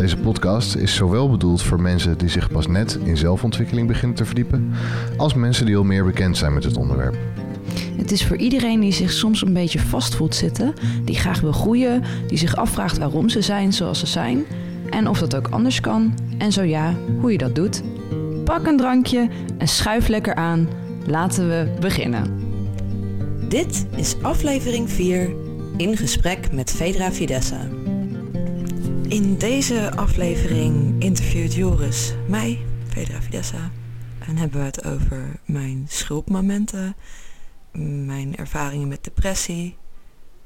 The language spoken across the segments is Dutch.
Deze podcast is zowel bedoeld voor mensen die zich pas net in zelfontwikkeling beginnen te verdiepen, als mensen die al meer bekend zijn met het onderwerp. Het is voor iedereen die zich soms een beetje vast voelt zitten, die graag wil groeien, die zich afvraagt waarom ze zijn zoals ze zijn en of dat ook anders kan en zo ja, hoe je dat doet. Pak een drankje en schuif lekker aan. Laten we beginnen. Dit is aflevering 4 in gesprek met Fedra Fidessa. In deze aflevering interviewt Joris mij, Fedra Fidessa, en hebben we het over mijn schulpmomenten, mijn ervaringen met depressie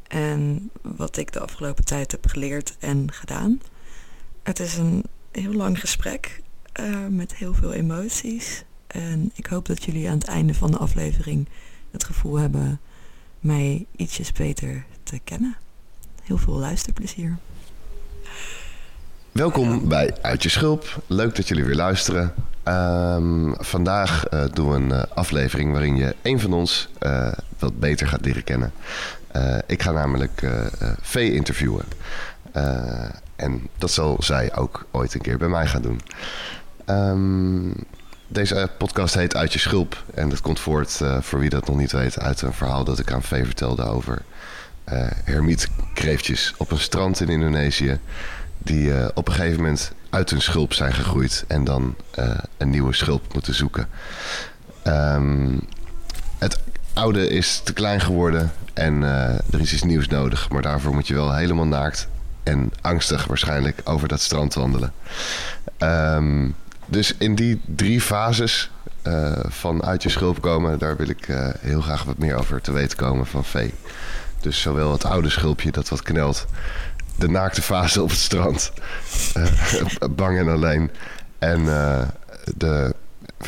en wat ik de afgelopen tijd heb geleerd en gedaan. Het is een heel lang gesprek uh, met heel veel emoties. En ik hoop dat jullie aan het einde van de aflevering het gevoel hebben mij ietsjes beter te kennen. Heel veel luisterplezier. Welkom bij Uit je Schulp. Leuk dat jullie weer luisteren. Um, vandaag uh, doen we een uh, aflevering waarin je een van ons uh, wat beter gaat leren kennen. ik ga namelijk Vee interviewen. en dat zal zij ook ooit een keer bij mij gaan doen. Um, deze podcast heet Uit je schulp. En dat komt voort, voor wie dat nog niet weet, uit een verhaal dat ik aan Vee vertelde over hermietkreeftjes op een strand in Indonesië. Die uh, op een gegeven moment uit hun schulp zijn gegroeid en dan een nieuwe schulp moeten zoeken. Um, het oude is te klein geworden en er is iets nieuws nodig. Maar daarvoor moet je wel helemaal naakt en angstig waarschijnlijk over dat strand wandelen. Um, dus in die drie fases van uit je schulp komen, daar wil ik heel graag wat meer over te weten komen van Vee. Dus zowel het oude schulpje dat wat knelt, de naakte fase op het strand, uh, bang en alleen, en de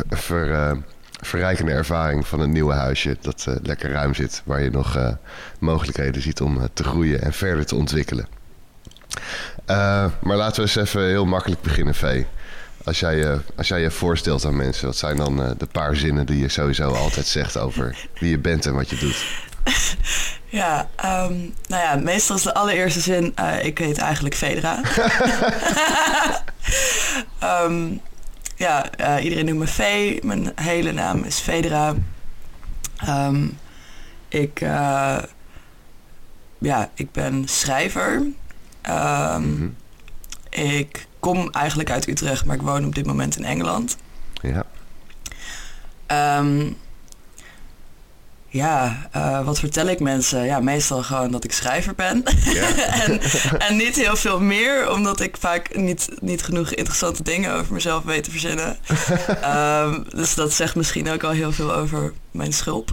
ver, verrijkende ervaring van een nieuwe huisje dat lekker ruim zit, waar je nog mogelijkheden ziet om te groeien en verder te ontwikkelen. maar laten we eens even heel makkelijk beginnen, Vee. Als jij, je, als jij je voorstelt aan mensen, wat zijn dan de paar zinnen die je sowieso altijd zegt over wie je bent en wat je doet? Ja, um, nou ja, meestal is de allereerste zin, uh, ik heet eigenlijk Fedra. um, ja, uh, iedereen noemt me Vee. Mijn hele naam is Fedra. Um, ik, ja, ik ben schrijver. Mm -hmm. Ik kom eigenlijk uit Utrecht, maar ik woon op dit moment in Engeland. Ja. Um, ja, uh, wat vertel ik mensen? Ja, meestal gewoon dat ik schrijver ben. Ja. en, en niet heel veel meer, omdat ik vaak niet, niet genoeg interessante dingen over mezelf weet te verzinnen. um, dus dat zegt misschien ook al heel veel over mijn schulp.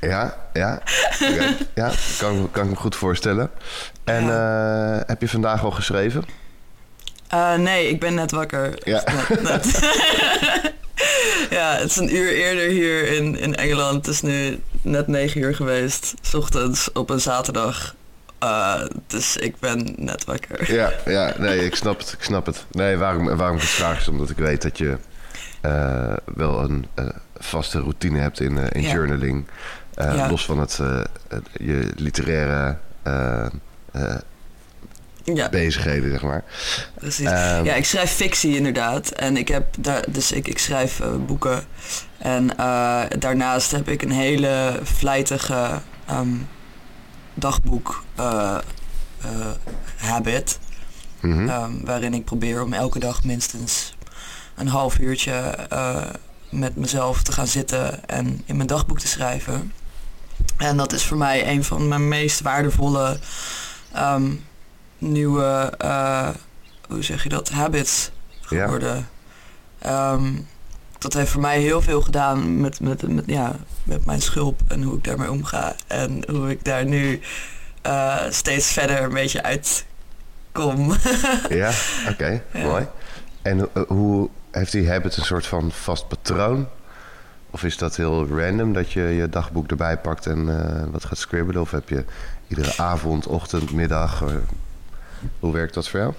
Ja, ja. Okay. Ja, kan, kan ik me goed voorstellen. En ja. uh, heb je vandaag al geschreven? Uh, nee, ik ben net wakker. Ja. Net, net. ja, het is een uur eerder hier in, in Engeland. Het is nu net negen uur geweest, s ochtends op een zaterdag. Uh, dus ik ben net wakker. Ja, ja, nee, ik snap het. Ik snap het. Nee, waarom, waarom ik het vraag is omdat ik weet dat je uh, wel een vaste routine hebt in, in ja. journaling. Ja. Los van het, je literaire ja. bezigheden, zeg maar. Precies. Um, ja, ik schrijf fictie inderdaad. En ik heb daar, dus ik, ik schrijf uh, boeken. En uh, daarnaast heb ik een hele vlijtige um, dagboek uh, habit. Mm -hmm. um, waarin ik probeer om elke dag minstens een half uurtje met mezelf te gaan zitten en in mijn dagboek te schrijven. En dat is voor mij een van mijn meest waardevolle um, nieuwe, uh, hoe zeg je dat, habits geworden. Ja. Um, dat heeft voor mij heel veel gedaan met, met, met, ja, met mijn schulp en hoe ik daarmee omga. En hoe ik daar nu uh, steeds verder een beetje uit kom. ja, oké, okay, ja. mooi. En uh, hoe heeft die habit een soort van vast patroon? Of is dat heel random dat je je dagboek erbij pakt en wat gaat scribbelen? Of heb je iedere avond, ochtend, middag? Hoe werkt dat voor jou?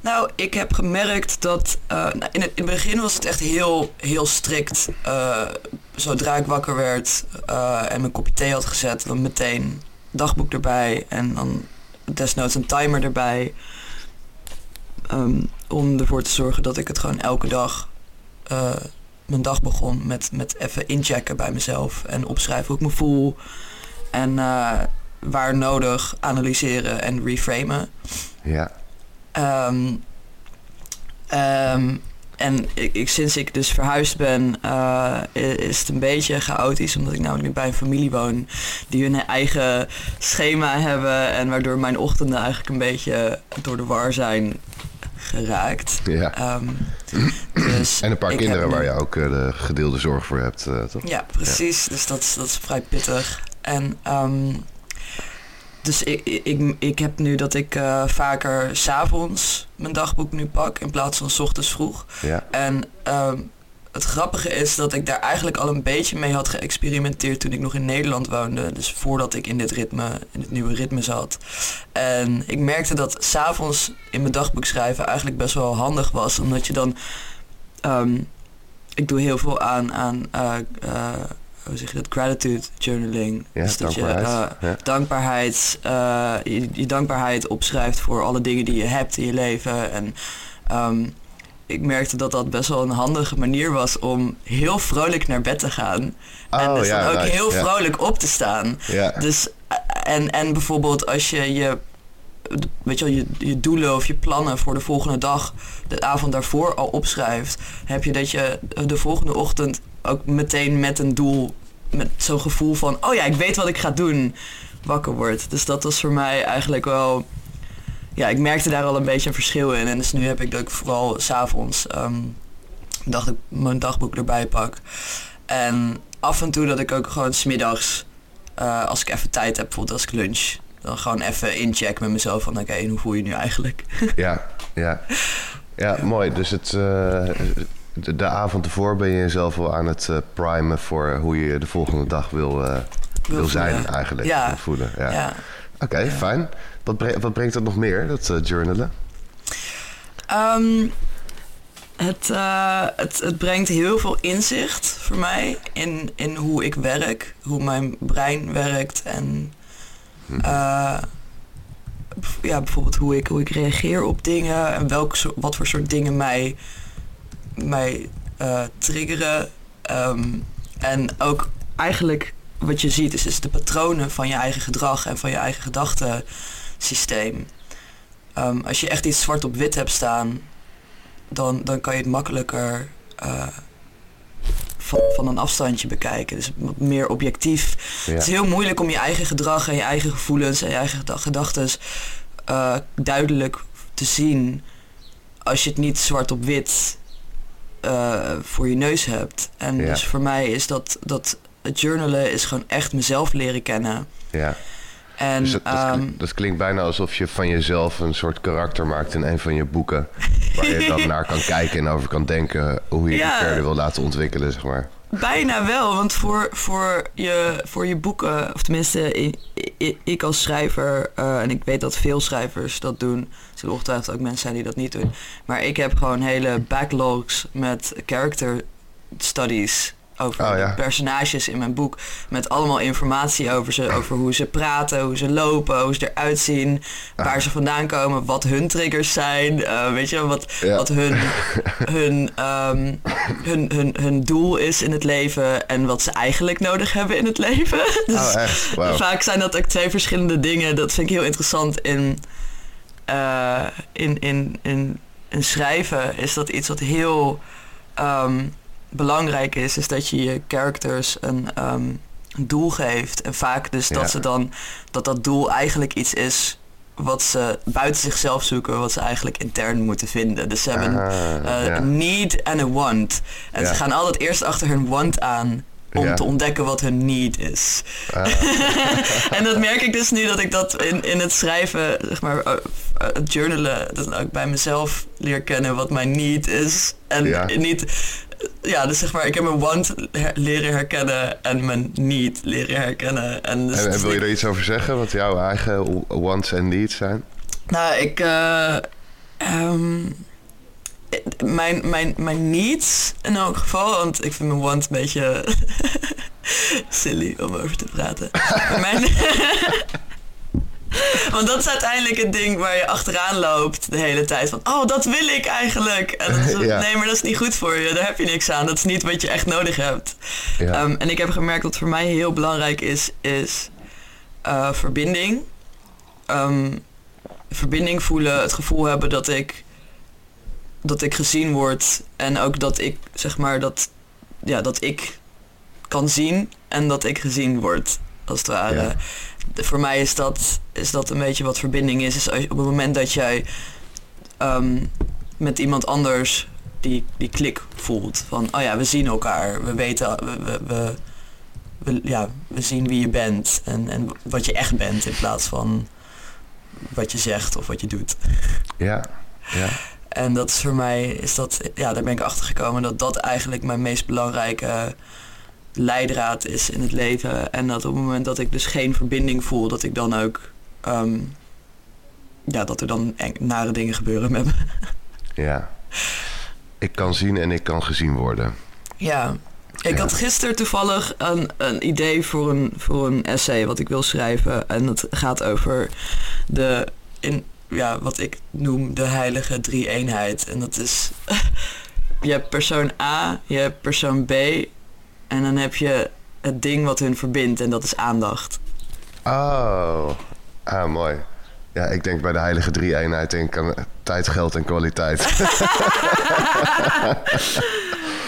Nou, ik heb gemerkt dat uh, in, het, in, het, begin was het echt heel, heel strikt. Uh, zodra ik wakker werd uh, en mijn kopje thee had gezet, dan meteen dagboek erbij en dan desnoods een timer erbij. Um, om ervoor te zorgen dat ik het gewoon elke dag mijn dag begon met, met even inchecken bij mezelf en opschrijven hoe ik me voel. En waar nodig analyseren en reframen. Ja. Um, um, en ik, sinds ik dus verhuisd ben, uh, is het een beetje chaotisch. Omdat ik nou nu bij een familie woon die hun eigen schema hebben. En waardoor mijn ochtenden eigenlijk een beetje door de war zijn geraakt. Ja. Um, dus en een paar kinderen waar je ook uh, de gedeelde zorg voor hebt, uh, toch? Ja, precies. Dus dat, dat is vrij pittig. En um, dus ik, ik, ik heb nu dat ik uh, vaker s'avonds mijn dagboek nu pak in plaats van s ochtends vroeg. Ja. En uh, het grappige is dat ik daar eigenlijk al een beetje mee had geëxperimenteerd toen ik nog in Nederland woonde. Dus voordat ik in dit ritme, in het nieuwe ritme zat. En ik merkte dat s'avonds in mijn dagboek schrijven eigenlijk best wel handig was. Omdat je dan... Um, ik doe heel veel aan, aan uh, hoe zeg je dat, gratitude journaling. Ja, dus dat dankbaarheid. je uh, ja. dankbaarheid, uh, je, je, dankbaarheid opschrijft voor alle dingen die je hebt in je leven. En um, ik merkte dat dat best wel een handige manier was om heel vrolijk naar bed te gaan. Oh, en dus ja, dan ook heel vrolijk op te staan. Ja. Dus, en, en bijvoorbeeld als je je weet je wel, je, je doelen of je plannen voor de volgende dag de avond daarvoor al opschrijft, heb je dat je de volgende ochtend ook meteen met een doel, met zo'n gevoel van, oh ja, ik weet wat ik ga doen, wakker wordt. Dus dat was voor mij eigenlijk wel, ja, ik merkte daar al een beetje een verschil in. En dus nu heb ik dat ik vooral s'avonds um, dacht ik mijn dagboek erbij pak. En af en toe dat ik ook gewoon smiddags, uh, als ik even tijd heb, bijvoorbeeld als ik lunch, dan gewoon even inchecken met mezelf van oké, okay, hoe voel je nu eigenlijk? ja, ja. Ja, mooi. Dus het, uh, de, de, avond ervoor ben je jezelf wel aan het uh, primen voor hoe je de volgende dag wil, uh, wil, wil zijn eigenlijk. Ja. Wil voelen. Ja. ja. Oké, okay, fijn. Wat, bre wat, brengt dat nog meer, dat journalen? Um, het, het, het brengt heel veel inzicht voor mij in, in hoe ik werk, hoe mijn brein werkt en uh, ja, bijvoorbeeld hoe ik, hoe ik reageer op dingen en welk, wat voor soort dingen mij, mij uh, triggeren. Um, en ook eigenlijk wat je ziet is, is de patronen van je eigen gedrag en van je eigen gedachtensysteem. Um, als je echt iets zwart op wit hebt staan, dan, dan kan je het makkelijker uh, van, van een afstandje bekijken. Dus meer objectief. Ja. Het is heel moeilijk om je eigen gedrag en je eigen gevoelens en je eigen gedachten uh, duidelijk te zien als je het niet zwart op wit uh, voor je neus hebt. En ja. dus voor mij is dat, dat het journalen is gewoon echt mezelf leren kennen. Ja. En, dus dat, dat, um, dat, klinkt bijna alsof je van jezelf een soort karakter maakt in een van je boeken. Waar je dan naar kan kijken en over kan denken hoe je Ja. het verder wil laten ontwikkelen, zeg maar. Bijna wel, want voor, voor, je, voor je boeken, of tenminste ik als schrijver, uh, en ik weet dat veel schrijvers dat doen, zullen ongetwijfeld ook mensen zijn die dat niet doen, maar ik heb gewoon hele backlogs met character studies over Oh, ja. personages in mijn boek, met allemaal informatie over ze, over hoe ze praten, hoe ze lopen, hoe ze eruit zien, Ah. waar ze vandaan komen, wat hun triggers zijn, uh, weet je, wat, Ja. wat hun, hun, um, hun, hun, hun doel is in het leven en wat ze eigenlijk nodig hebben in het leven. Dus Oh, vaak zijn dat ook twee verschillende dingen. Dat vind ik heel interessant in, uh, in, in, in, in schrijven. Is dat iets wat heel um, belangrijk is, is dat je je characters een, um, een doel geeft. En vaak dus Ja. dat ze dan dat dat doel eigenlijk iets is wat ze buiten zichzelf zoeken, wat ze eigenlijk intern moeten vinden. Dus ze hebben Ah, uh, ja. een need en een want. En Ja. ze gaan altijd eerst achter hun want aan om te ontdekken wat hun need is. Ah. en dat merk ik dus nu dat ik dat in, in het schrijven, zeg maar, uh, het journalen, dat ik bij mezelf leer kennen wat mijn need is. En niet, ja, dus zeg maar, ik heb mijn want leren herkennen en mijn need leren herkennen. En, dus en, wil je er iets over zeggen, wat jouw eigen wants en needs zijn? Nou, ik. Uh, mijn, mijn, mijn needs in elk geval, want ik vind mijn want een beetje silly om over te praten. mijn, want dat is uiteindelijk het ding waar je achteraan loopt de hele tijd. Van, oh, dat wil ik eigenlijk. En dat is, Nee, maar dat is niet goed voor je. Daar heb je niks aan. Dat is niet wat je echt nodig hebt. Ja. Ehm, en ik heb gemerkt dat voor mij heel belangrijk is, is uh, verbinding. Um, verbinding voelen, het gevoel hebben dat ik dat ik gezien word en ook dat ik zeg maar dat ja dat ik kan zien en dat ik gezien word als het ware. Voor mij is dat is dat een beetje wat verbinding is. Is op het moment dat jij ehm, met iemand anders die, die klik voelt van oh ja we zien elkaar we weten we, we, we, ja, we zien wie je bent en, en wat je echt bent in plaats van wat je zegt of wat je doet. Ja, ja. En dat is voor mij, is dat, ja, daar ben ik achter gekomen dat dat eigenlijk mijn meest belangrijke leidraad is in het leven. En dat op het moment dat ik dus geen verbinding voel, dat ik dan ook, ehm, ja, dat er dan nare dingen gebeuren met me. Ja. Ik kan zien en ik kan gezien worden. Ja. Ik had gisteren toevallig een, een idee voor een, voor een essay wat ik wil schrijven. En dat gaat over de in, ja, wat ik noem de heilige drie-eenheid. En dat is, je hebt persoon A, je hebt persoon B en dan heb je het ding wat hun verbindt en dat is aandacht. Oh, ah, mooi. Ja, ik denk bij de heilige drie-eenheid denk aan tijd, geld en kwaliteit.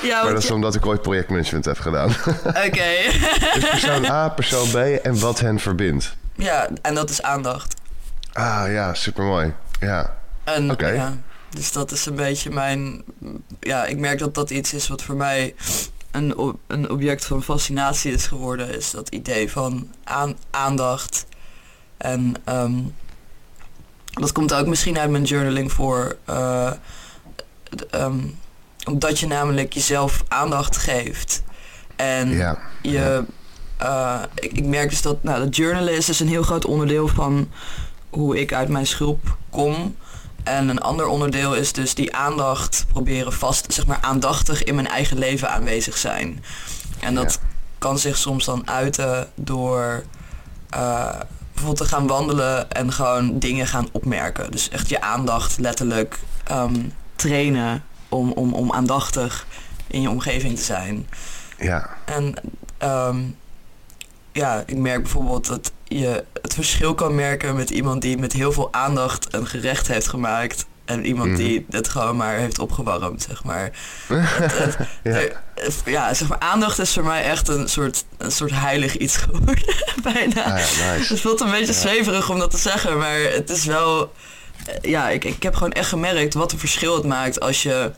ja, maar dat is omdat ik ooit projectmanagement heb gedaan. Oké. dus persoon A, persoon B en wat hen verbindt. Ja, en dat is aandacht. Ah ja, supermooi. Ja. En, ja, dus dat is een beetje mijn... Ja, ik merk dat dat iets is wat voor mij een, een object van fascinatie is geworden. Is dat idee van aan, aandacht. En um, dat komt ook misschien uit mijn journaling voor. Uh, um, omdat je namelijk jezelf aandacht geeft. En ja. je... Uh, ik, ik, merk dus dat nou, dat journalen is dus een heel groot onderdeel van hoe ik uit mijn schulp kom. En een ander onderdeel is dus die aandacht proberen vast, zeg maar aandachtig in mijn eigen leven aanwezig zijn. En dat kan zich soms dan uiten door uh, bijvoorbeeld te gaan wandelen en gewoon dingen gaan opmerken. Dus echt je aandacht letterlijk um, trainen om, om, om aandachtig in je omgeving te zijn. Ja. En um, ja, ik merk bijvoorbeeld dat je het verschil kan merken met iemand die met heel veel aandacht een gerecht heeft gemaakt. En iemand die mhm. het gewoon maar heeft opgewarmd, zeg maar. ja. ja. zeg maar, aandacht is voor mij echt een soort, een soort heilig iets geworden, bijna. Ah, nice. Het voelt een beetje zweverig om dat te zeggen, maar het is wel... Ja, ik, ik heb gewoon echt gemerkt wat een verschil het maakt als je,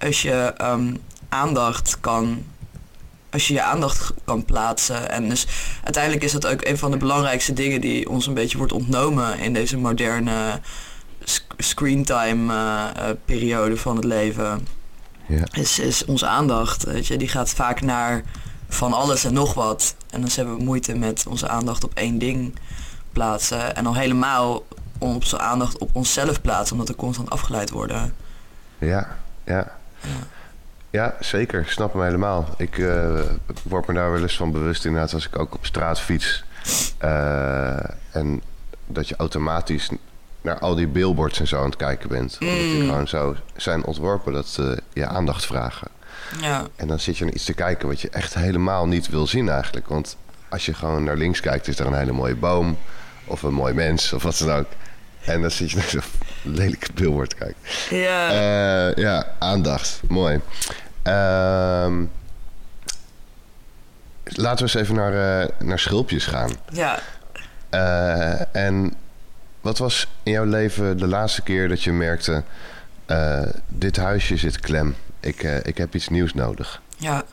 als je um, aandacht kan als je je aandacht kan plaatsen. En dus uiteindelijk is dat ook een van de belangrijkste dingen die ons een beetje wordt ontnomen in deze moderne screentime uh, periode van het leven. Ja. Is, is onze aandacht. Weet je, die gaat vaak naar van alles en nog wat. En dan hebben we moeite met onze aandacht op één ding plaatsen. En al helemaal onze aandacht op onszelf plaatsen, omdat we constant afgeleid worden. Ja, ja. ja. Ja, zeker. Ik snap hem helemaal. Ik uh, word me daar wel eens van bewust inderdaad als ik ook op straat fiets. Uh, en dat je automatisch naar al die billboards en zo aan het kijken bent. Mm. Omdat die gewoon zo zijn ontworpen dat ze je aandacht vragen. Ja. En dan zit je naar iets te kijken wat je echt helemaal niet wil zien eigenlijk. Want als je gewoon naar links kijkt, is er een hele mooie boom. Of een mooi mens, of wat dan ook. En dan zit je naar zo'n lelijke billboard kijken. Ja. Uh, ja, aandacht. Mooi. Ehm, laten we eens even naar, uh, naar schulpjes gaan. Ja. Uh, en wat was in jouw leven de laatste keer dat je merkte... Dit huisje zit klem. Ik, ik heb iets nieuws nodig. Ja.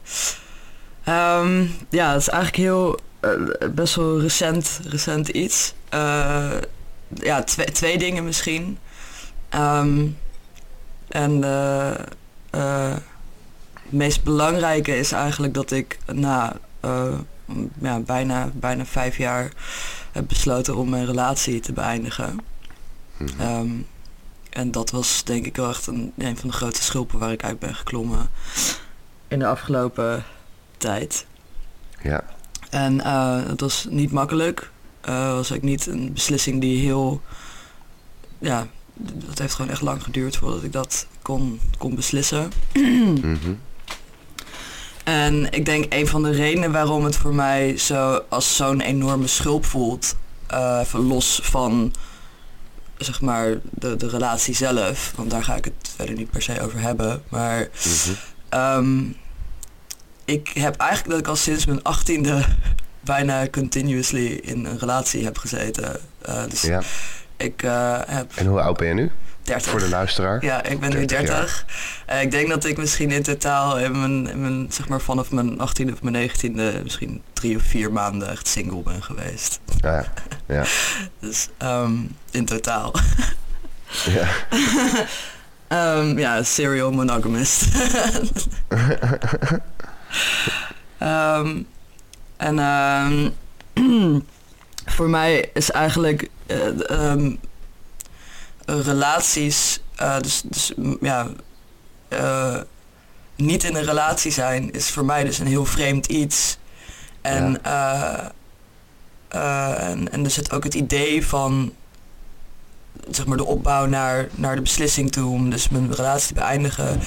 Um, ja, het is eigenlijk heel best wel recent, recent iets. Ja, twee, twee dingen misschien. Um, en het meest belangrijke is eigenlijk dat ik na ja, bijna, bijna vijf jaar heb besloten om mijn relatie te beëindigen. Mhm. Ehm, en dat was denk ik wel echt een, een van de grote schulpen waar ik uit ben geklommen in de afgelopen tijd. Ja. En uh, het was niet makkelijk. Uh, was ook niet een beslissing die heel... Ja, dat heeft gewoon echt lang geduurd voordat ik dat kon, kon beslissen. Mm En ik denk een van de redenen waarom het voor mij zo als zo'n enorme schulp voelt, uh, los van zeg maar de, de relatie zelf, want daar ga ik het verder niet per se over hebben, maar mhm. ehm, ik heb eigenlijk dat ik al sinds mijn achttiende bijna continuously in een relatie heb gezeten. Uh, dus ja. ik uh, heb... En hoe oud ben je nu? 30. Voor de luisteraar? Ja, ik ben nu 30. Uh, ik denk dat ik misschien in totaal in mijn, in mijn, zeg maar vanaf mijn 18e of mijn 19e misschien drie of vier maanden echt single ben geweest. Ja, ja. dus um, in totaal. ja. um, ja, serial monogamist. um, en voor mij is eigenlijk uh, relaties, uh, dus, dus ja, uh, niet in een relatie zijn is voor mij dus een heel vreemd iets. En, ja. en, en er zit ook het idee van zeg maar de opbouw naar, naar de beslissing toe om dus mijn relatie te beëindigen.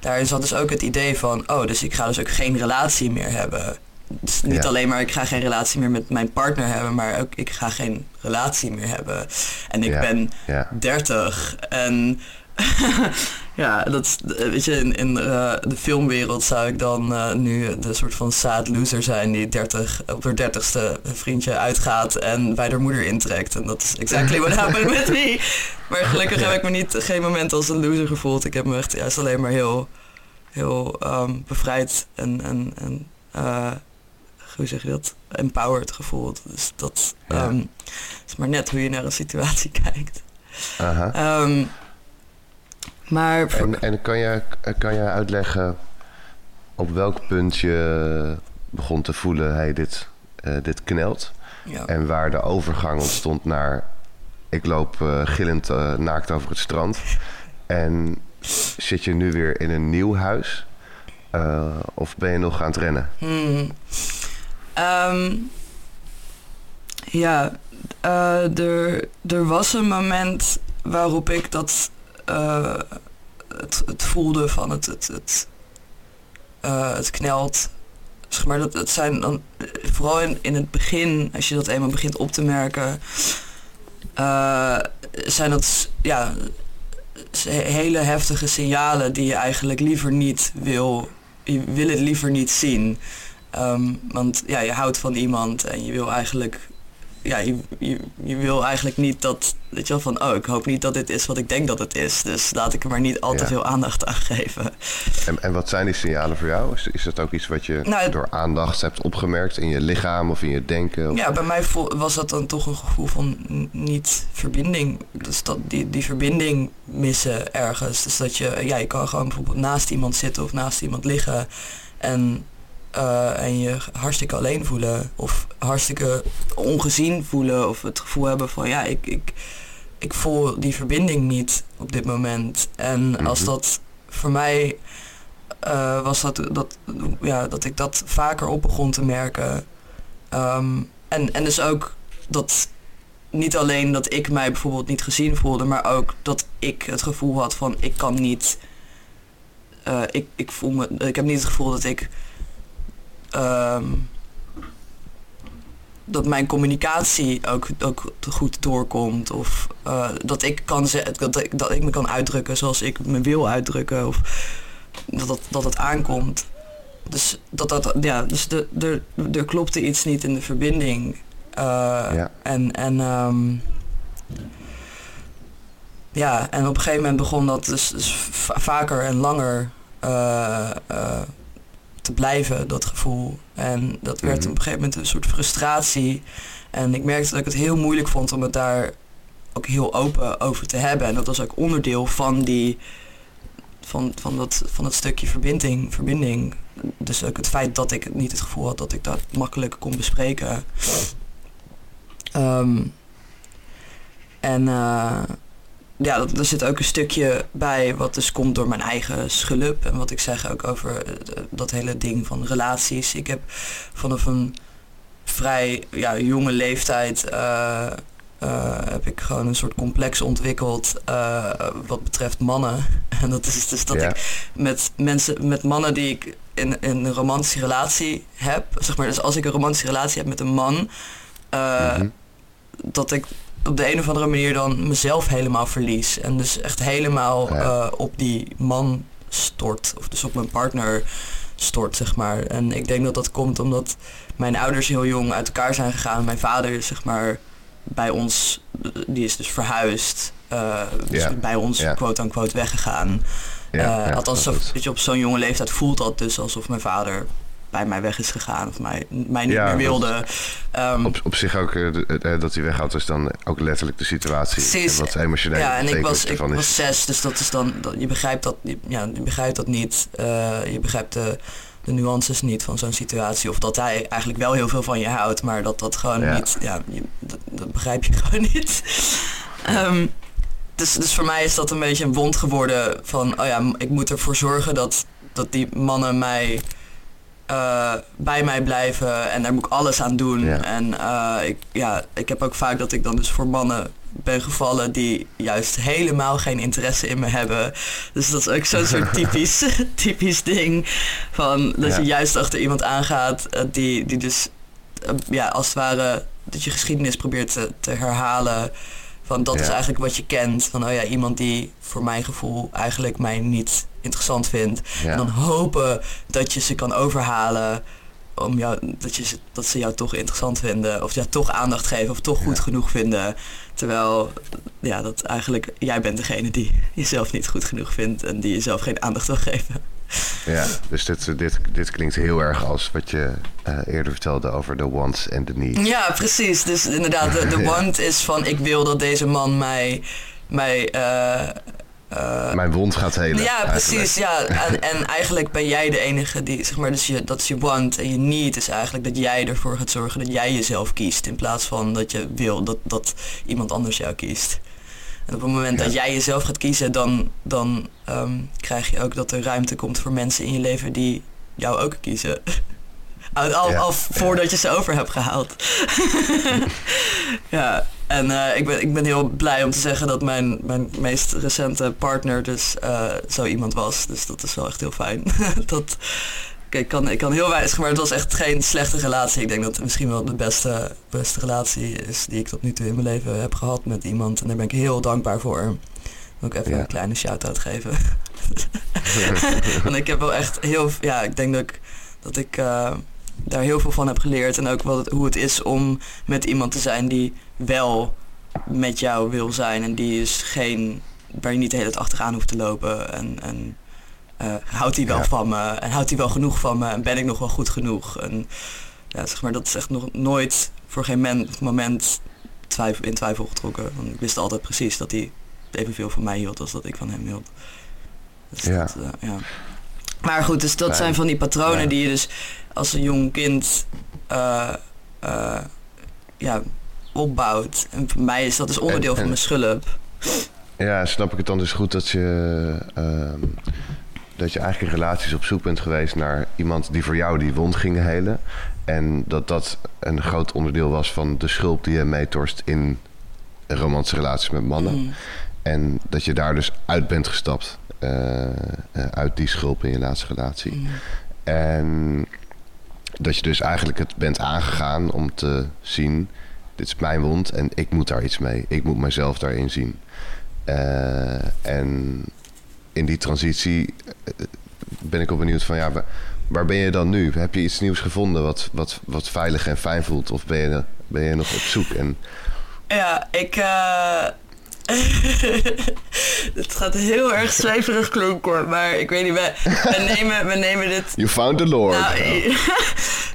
Daarin zat dus ook het idee van, oh, dus ik ga dus ook geen relatie meer hebben. Dus niet alleen maar ik ga geen relatie meer met mijn partner hebben, maar ook ik ga geen relatie meer hebben. En ik ben 30 en ja, dat weet je, in, in uh, de filmwereld zou ik dan uh, nu de soort van sad loser zijn die 30, op haar dertigste vriendje uitgaat en bij haar moeder intrekt. En dat is exactly what happened with me. Maar gelukkig heb ik me niet geen moment als een loser gevoeld. Ik heb me echt juist alleen maar heel, heel um, bevrijd en, en, en uh, hoe zeg je dat, empowered gevoeld. Dus dat um, is maar net hoe je naar een situatie kijkt. Aha. Um, maar... En, en kan, je, kan je uitleggen op welk punt je begon te voelen, hey, dit, uh, dit knelt? Ja. En waar de overgang ontstond naar, ik loop uh, gillend uh, naakt over het strand. En zit je nu weer in een nieuw huis? of ben je nog aan het rennen? Hmm. Um, ja, er, er was een moment waarop ik dat uh, het, het, voelde van het, het, het, uh, het knelt. Zeg maar, dat, het zijn dan, vooral in, in het begin, als je dat eenmaal begint op te merken, zijn dat ja, hele heftige signalen die je eigenlijk liever niet wil. Je wil het liever niet zien. Um, want ja, je houdt van iemand en je wil eigenlijk ja, je, je, je, wil eigenlijk niet dat, weet je wel, van oh, ik hoop niet dat dit is wat ik denk dat het is. Dus laat ik er maar niet al te veel aandacht aan geven. En, en wat zijn die signalen voor jou? Is, is dat ook iets wat je nou, door aandacht hebt opgemerkt in je lichaam of in je denken? Of? Ja, bij mij was dat dan toch een gevoel van niet verbinding. Dus dat die, die verbinding missen ergens. Dus dat je, ja, je kan gewoon bijvoorbeeld naast iemand zitten of naast iemand liggen. En uh, en je hartstikke alleen voelen of hartstikke ongezien voelen of het gevoel hebben van ja, ik, ik, ik voel die verbinding niet op dit moment. En als mhm. dat voor mij uh, was dat, dat, ja, dat ik dat vaker op begon te merken. Um, en, en dus ook dat niet alleen dat ik mij bijvoorbeeld niet gezien voelde, maar ook dat ik het gevoel had van ik kan niet. Uh, ik, ik voel me. Ik heb niet het gevoel dat ik um, dat mijn communicatie ook, ook goed doorkomt. Of uh, dat, ik kan dat, ik, dat ik me kan uitdrukken zoals ik me wil uitdrukken. Of dat, dat, dat het aankomt. Dus, dat, dat, ja, dus de, de, er klopte iets niet in de verbinding. Uh, ja. En, en um, ja, en op een gegeven moment begon dat dus, dus vaker en langer uh, blijven, dat gevoel. En dat werd Mhm. op een gegeven moment een soort frustratie. En ik merkte dat ik het heel moeilijk vond om het daar ook heel open over te hebben. En dat was ook onderdeel van die van, van, dat, van dat stukje verbinding, verbinding. Dus ook het feit dat ik niet het gevoel had dat ik dat makkelijk kon bespreken. Ehm, en eh, ja, dat, er zit ook een stukje bij wat dus komt door mijn eigen schulp. En wat ik zeg ook over eh, dat hele ding van relaties. Ik heb vanaf een vrij ja, jonge leeftijd eh, eh, heb ik gewoon een soort complex ontwikkeld wat betreft mannen. En dat is dus dat Ja. ik met mensen, met mannen die ik in, in een romantische relatie heb, zeg maar, dus als ik een romantische relatie heb met een man, Mhm. dat ik op de een of andere manier dan mezelf helemaal verlies. En dus echt helemaal Ja. eh, op die man stort. Of dus op mijn partner stort, zeg maar. En ik denk dat dat komt omdat mijn ouders heel jong uit elkaar zijn gegaan. Mijn vader is zeg maar bij ons, die is dus verhuisd. eh, dus Ja. bij ons Ja. quote-unquote weggegaan. Ja, Eh, ja, althans, zo, weet je, op zo'n jonge leeftijd voelt dat dus alsof mijn vader bij mij weg is gegaan. Of mij, mij niet Ja, meer dat- wilde. Ehm, Op, op zich ook eh, de- eh, dat hij weggaat is dan ook letterlijk de situatie. Precies. En wat emotioneel Ja, en ik was, ik was is. zes, dus dat is dan, dat, je begrijpt dat, ja, je begrijpt dat niet. Eh, je begrijpt de, de nuances niet van zo'n situatie. Of dat hij eigenlijk wel heel veel van je houdt, maar dat dat gewoon Ja. niet, ja, je, dat, dat begrijp je gewoon niet. Ehm, dus, dus voor mij is dat een beetje een wond geworden van, oh ja, ik moet ervoor zorgen dat, dat die mannen mij eh, bij mij blijven en daar moet ik alles aan doen. Ja. En eh, ik, ja, ik heb ook vaak dat ik dan dus voor mannen ben gevallen die juist helemaal geen interesse in me hebben. Dus dat is ook zo'n soort typisch, typisch ding van dat Ja. je juist achter iemand aangaat eh, die, die dus ja, als het ware dat je geschiedenis probeert te, te herhalen. Van dat is eigenlijk wat je kent. Van oh ja, iemand die voor mijn gevoel eigenlijk mij niet interessant vindt. Ja. En dan hopen dat je ze kan overhalen om jou, dat, je ze, dat ze jou toch interessant vinden. Of jou toch aandacht geven of toch goed Ja. genoeg vinden. Terwijl ja, dat eigenlijk jij bent degene die jezelf niet goed genoeg vindt en die jezelf geen aandacht wil geven. Ja, dus dit, dit, dit klinkt heel erg als wat je eh, eerder vertelde over de wants en de needs. Ja, precies. Dus inderdaad, de, de Ja. want is van ik wil dat deze man mij, mij eh, eh, Mijn wond gaat helen. Ja, eigenlijk. precies. Ja. En, en eigenlijk ben jij de enige die, zeg maar, dus je, dat is je want en je need is eigenlijk dat jij ervoor gaat zorgen dat jij jezelf kiest. In plaats van dat je wil dat, dat iemand anders jou kiest. En op het moment Ja. dat jij jezelf gaat kiezen, dan, dan ehm, krijg je ook dat er ruimte komt voor mensen in je leven die jou ook kiezen. Al, al, Ja, al voordat je ze over hebt gehaald. ja, en eh, ik, ben, ik ben heel blij om te zeggen dat mijn, mijn meest recente partner dus eh, zo iemand was. Dus dat is wel echt heel fijn. dat, kijk, ik, kan, ik kan heel weinig, maar het was echt geen slechte relatie. Ik denk dat het misschien wel de beste, beste relatie is die ik tot nu toe in mijn leven heb gehad met iemand. En daar ben ik heel dankbaar voor. Wil ik even Ja. een kleine shout-out geven. Want ik heb wel echt heel, ja, ik denk dat ik, dat ik eh, daar heel veel van heb geleerd. En ook wat hoe het is om met iemand te zijn die wel met jou wil zijn. En die is geen, waar je niet de hele tijd achteraan hoeft te lopen. En, en eh, houdt hij wel Ja. van me? En houdt hij wel genoeg van me? En ben ik nog wel goed genoeg? En ja, zeg maar, dat is echt nog nooit voor geen men, moment twijfel, in twijfel getrokken. Want ik wist altijd precies dat hij evenveel van mij hield als dat ik van hem hield. Dus Ja. dat, eh, ja. Maar goed, dus dat Fijn. zijn van die patronen Ja. die je dus als een jong kind eh, ja, opbouwt. En voor mij is dat dus onderdeel En- van en- mijn schulp. Ja, snap ik het dan dus goed dat je, ehm, dat je eigenlijk in relaties op zoek bent geweest naar iemand die voor jou die wond ging helen. En dat dat een groot onderdeel was van de schulp die je meetorst in romantische relaties met mannen. Mm. En dat je daar dus uit bent gestapt. eh, eh, uit die schulp in je laatste relatie. Mm. En dat je dus eigenlijk het bent aangegaan om te zien... dit is mijn wond en ik moet daar iets mee. Ik moet mezelf daarin zien. Eh, en in die transitie eh, ben ik ook benieuwd van... ja, waar, waar ben je dan nu? Heb je iets nieuws gevonden wat, wat, wat veilig en fijn voelt? Of ben je, ben je nog op zoek? En, Ja, ik, eh, Het gaat heel erg zweverig klinken, maar ik weet niet, we, we, nemen, we nemen dit... You found the Lord. Nou,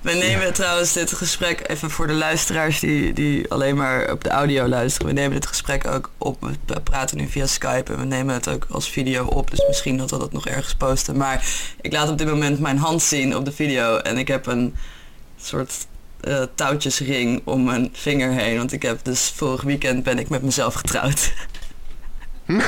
we nemen trouwens dit gesprek, even voor de luisteraars die, die alleen maar op de audio luisteren. We nemen dit gesprek ook op, we praten nu via Skype en we nemen het ook als video op. Dus misschien dat we dat nog ergens posten. Maar ik laat op dit moment mijn hand zien op de video en ik heb een soort uh, touwtjesring om mijn vinger heen. Want ik heb dus vorig weekend ben ik met mezelf getrouwd.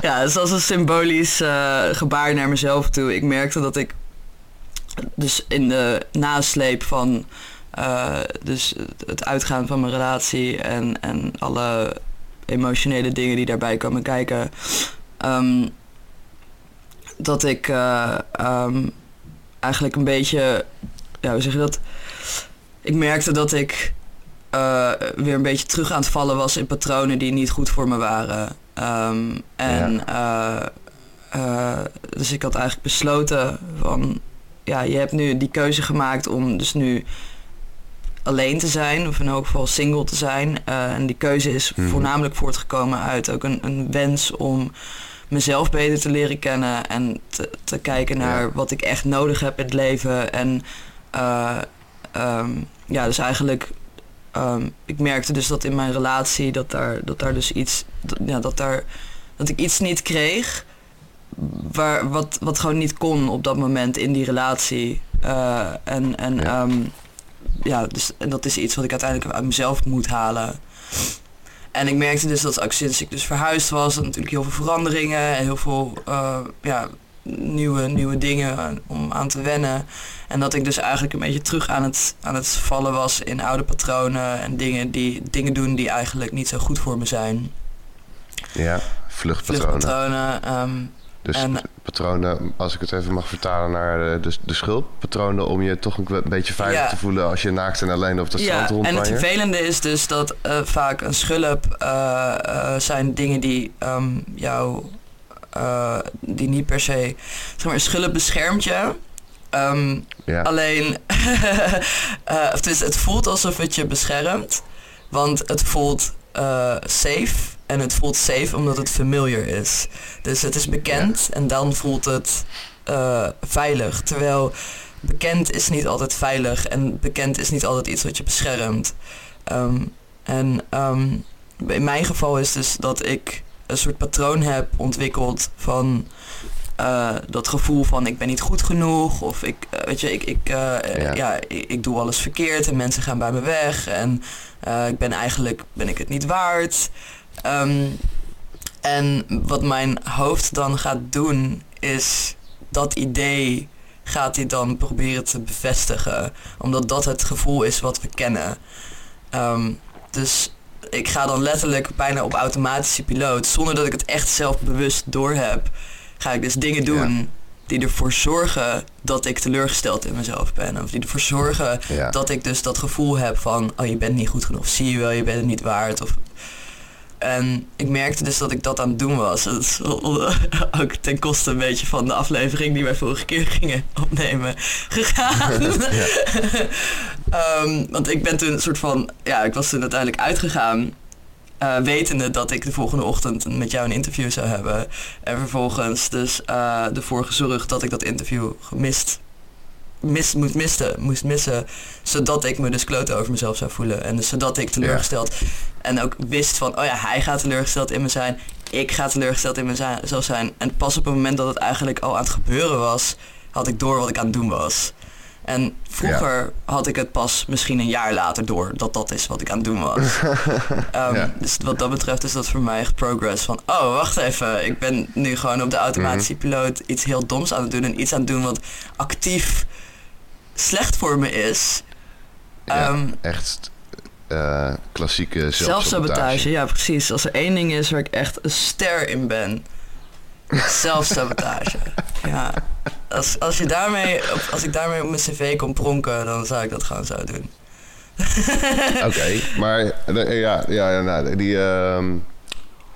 ja, het was een symbolisch uh, gebaar naar mezelf toe. Ik merkte dat ik dus in de nasleep van uh, dus het uitgaan van mijn relatie en, en alle emotionele dingen die daarbij komen kijken, um, dat ik uh, um, eigenlijk een beetje, ja, hoe zeg je dat? Ik merkte dat ik uh, weer een beetje terug aan het vallen was in patronen die niet goed voor me waren. Um, en ja. uh, dus ik had eigenlijk besloten van, ja, je hebt nu die keuze gemaakt om dus nu alleen te zijn, of in elk geval single te zijn. en die keuze is mm. voornamelijk voortgekomen uit ook een, een wens om mezelf beter te leren kennen en te, te kijken naar wat ik echt nodig heb in het leven. En uh, um, ja, dus eigenlijk, um, ik merkte dus dat in mijn relatie dat daar, dat daar dus iets, dat, ja, dat daar, dat ik iets niet kreeg. Waar, wat, wat gewoon niet kon op dat moment in die relatie. Uh, en en ja. Um, ja, dus en dat is iets wat ik uiteindelijk uit mezelf moet halen. En ik merkte dus dat ook sinds ik dus verhuisd was, natuurlijk heel veel veranderingen en heel veel uh, ja, nieuwe, nieuwe dingen om aan te wennen. En dat ik dus eigenlijk een beetje terug aan het, aan het vallen was in oude patronen en dingen, die, dingen doen die eigenlijk niet zo goed voor me zijn. Ja, vluchtpatronen. Vluchtpatronen. Um, dus en, patronen, als ik het even mag vertalen naar de, de schuldpatronen, om je toch een beetje veilig ja. te voelen als je naakt en alleen op de strand ja, En het vervelende is dus dat uh, vaak een schulp uh, uh, zijn dingen die um, jou, die niet per se, zeg maar, een schulp beschermt je. Um, ja. Alleen, het, is, het voelt alsof het je beschermt, want het voelt safe en het voelt safe omdat het familiar is. Dus het is bekend en dan voelt het uh, veilig. Terwijl bekend is niet altijd veilig en bekend is niet altijd iets wat je beschermt. Um, en um, in mijn geval is dus dat ik een soort patroon heb ontwikkeld van uh, dat gevoel van ik ben niet goed genoeg of ik uh, weet je ik ik, uh, ja. ja ik, ik, doe alles verkeerd en mensen gaan bij me weg en ik ben eigenlijk ben ik het niet waard Um, en wat mijn hoofd dan gaat doen, is dat idee gaat hij dan proberen te bevestigen. Omdat dat het gevoel is wat we kennen. Um, dus ik ga dan letterlijk bijna op automatische piloot, zonder dat ik het echt zelf bewust doorheb, ga ik dus dingen doen ja. die ervoor zorgen dat ik teleurgesteld in mezelf ben. Of die ervoor zorgen ja. dat ik dus dat gevoel heb van, oh je bent niet goed genoeg, zie je wel, je bent het niet waard. Of en ik merkte dus dat ik dat aan het doen was. Dat is ook ten koste een beetje van de aflevering die wij vorige keer gingen opnemen gegaan. um, want ik ben toen een soort van, ja, ik was toen uiteindelijk uitgegaan. Uh, wetende dat ik de volgende ochtend met jou een interview zou hebben. En vervolgens dus uh, ervoor gezorgd dat ik dat interview gemist mis, moest, miste, moest missen. Zodat ik me dus kloten over mezelf zou voelen. En dus zodat ik teleurgesteld. Ja. En ook wist van, oh ja, hij gaat teleurgesteld in me zijn. Ik ga teleurgesteld in mezelf zijn. En pas op het moment dat het eigenlijk al aan het gebeuren was, had ik door wat ik aan het doen was. En vroeger ja. had ik het pas misschien een jaar later door dat dat is wat ik aan het doen was. um, ja. Dus wat dat betreft is dat voor mij echt progress van, oh wacht even, ik ben nu gewoon op de automatische mm -hmm. piloot iets heel doms aan het doen en iets aan het doen wat actief slecht voor me is. Ja, um, echt uh, klassieke zelfsabotage. zelfsabotage. Ja, precies. Als er één ding is waar ik echt een ster in ben. Zelfsabotage. ja. Als, als, je daarmee, als ik daarmee op mijn cv kon pronken, dan zou ik dat gewoon zo doen. Oké, okay, maar ja, ja, nou, die... Uh,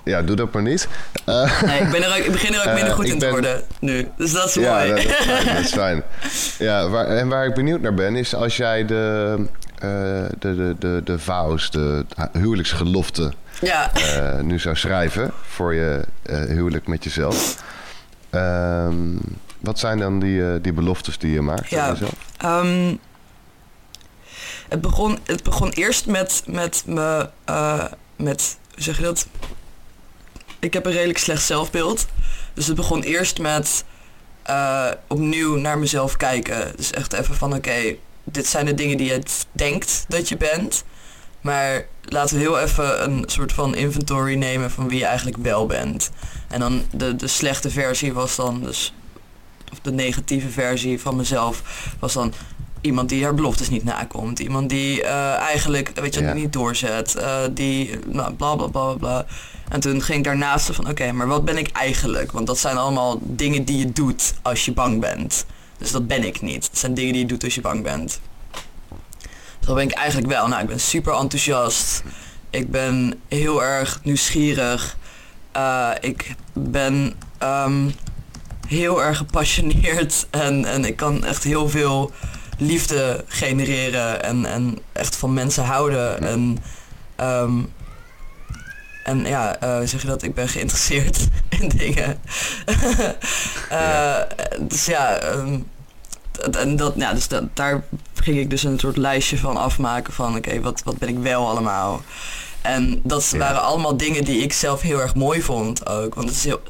ja, doe dat maar niet. Uh, nee, ik, ben er ook, ik begin er ook minder uh, goed in ben... te worden nu. Dus dat is ja, mooi. Dat, dat, is fijn. Ja, waar, en waar ik benieuwd naar ben, is als jij de, de, de, de, de vows, de huwelijksgelofte ja. nu zou schrijven voor je huwelijk met jezelf. Ehm, wat zijn dan die, die beloftes die je maakt ja, jezelf? Um, het, begon, het begon eerst met, met me, met, hoe zeg je dat? Ik heb een redelijk slecht zelfbeeld. Dus het begon eerst met uh, opnieuw naar mezelf kijken. Dus echt even van oké, dit zijn de dingen die je denkt dat je bent. Maar laten we heel even een soort van inventory nemen van wie je eigenlijk wel bent. En dan de, de slechte versie was dan dus, of de negatieve versie van mezelf was dan iemand die haar beloftes niet nakomt. Iemand die uh, eigenlijk, weet je, niet doorzet. Uh, die, nou, bla bla bla bla. En toen ging ik daarnaast van, oké, maar wat ben ik eigenlijk? Want dat zijn allemaal dingen die je doet als je bang bent. Dus dat ben ik niet. Het zijn dingen die je doet als je bang bent. Dus dat ben ik eigenlijk wel. Nou, ik ben super enthousiast. Ik ben heel erg nieuwsgierig. Uh, ik ben um, heel erg gepassioneerd. En, en ik kan echt heel veel liefde genereren. En, en echt van mensen houden. En um, en ja, uh, zeg je dat? Ik ben geïnteresseerd in dingen. uh, Dus ja, um, en dat, ja dus dat, daar ging ik dus een soort lijstje van afmaken van oké, wat, wat ben ik wel allemaal. En dat waren allemaal dingen die ik zelf heel erg mooi vond ook. Want het is heel,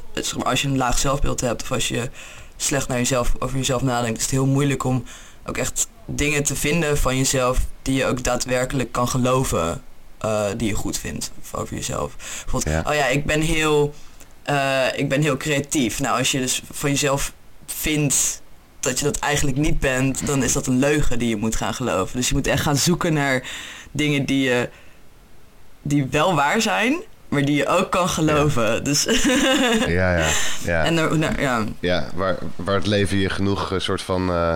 als je een laag zelfbeeld hebt of als je slecht naar jezelf, over jezelf nadenkt, is het heel moeilijk om ook echt dingen te vinden van jezelf die je ook daadwerkelijk kan geloven. Uh, die je goed vindt over jezelf. Bijvoorbeeld, oh ja, ik ben heel, uh, ik ben heel creatief. Nou, als je dus van jezelf vindt dat je dat eigenlijk niet bent, dan is dat een leugen die je moet gaan geloven. Dus je moet echt gaan zoeken naar dingen die, je, die wel waar zijn, maar die je ook kan geloven. Ja. Dus ja, ja, ja. En er, nou, ja. ja waar, waar het leven je genoeg een soort van. Uh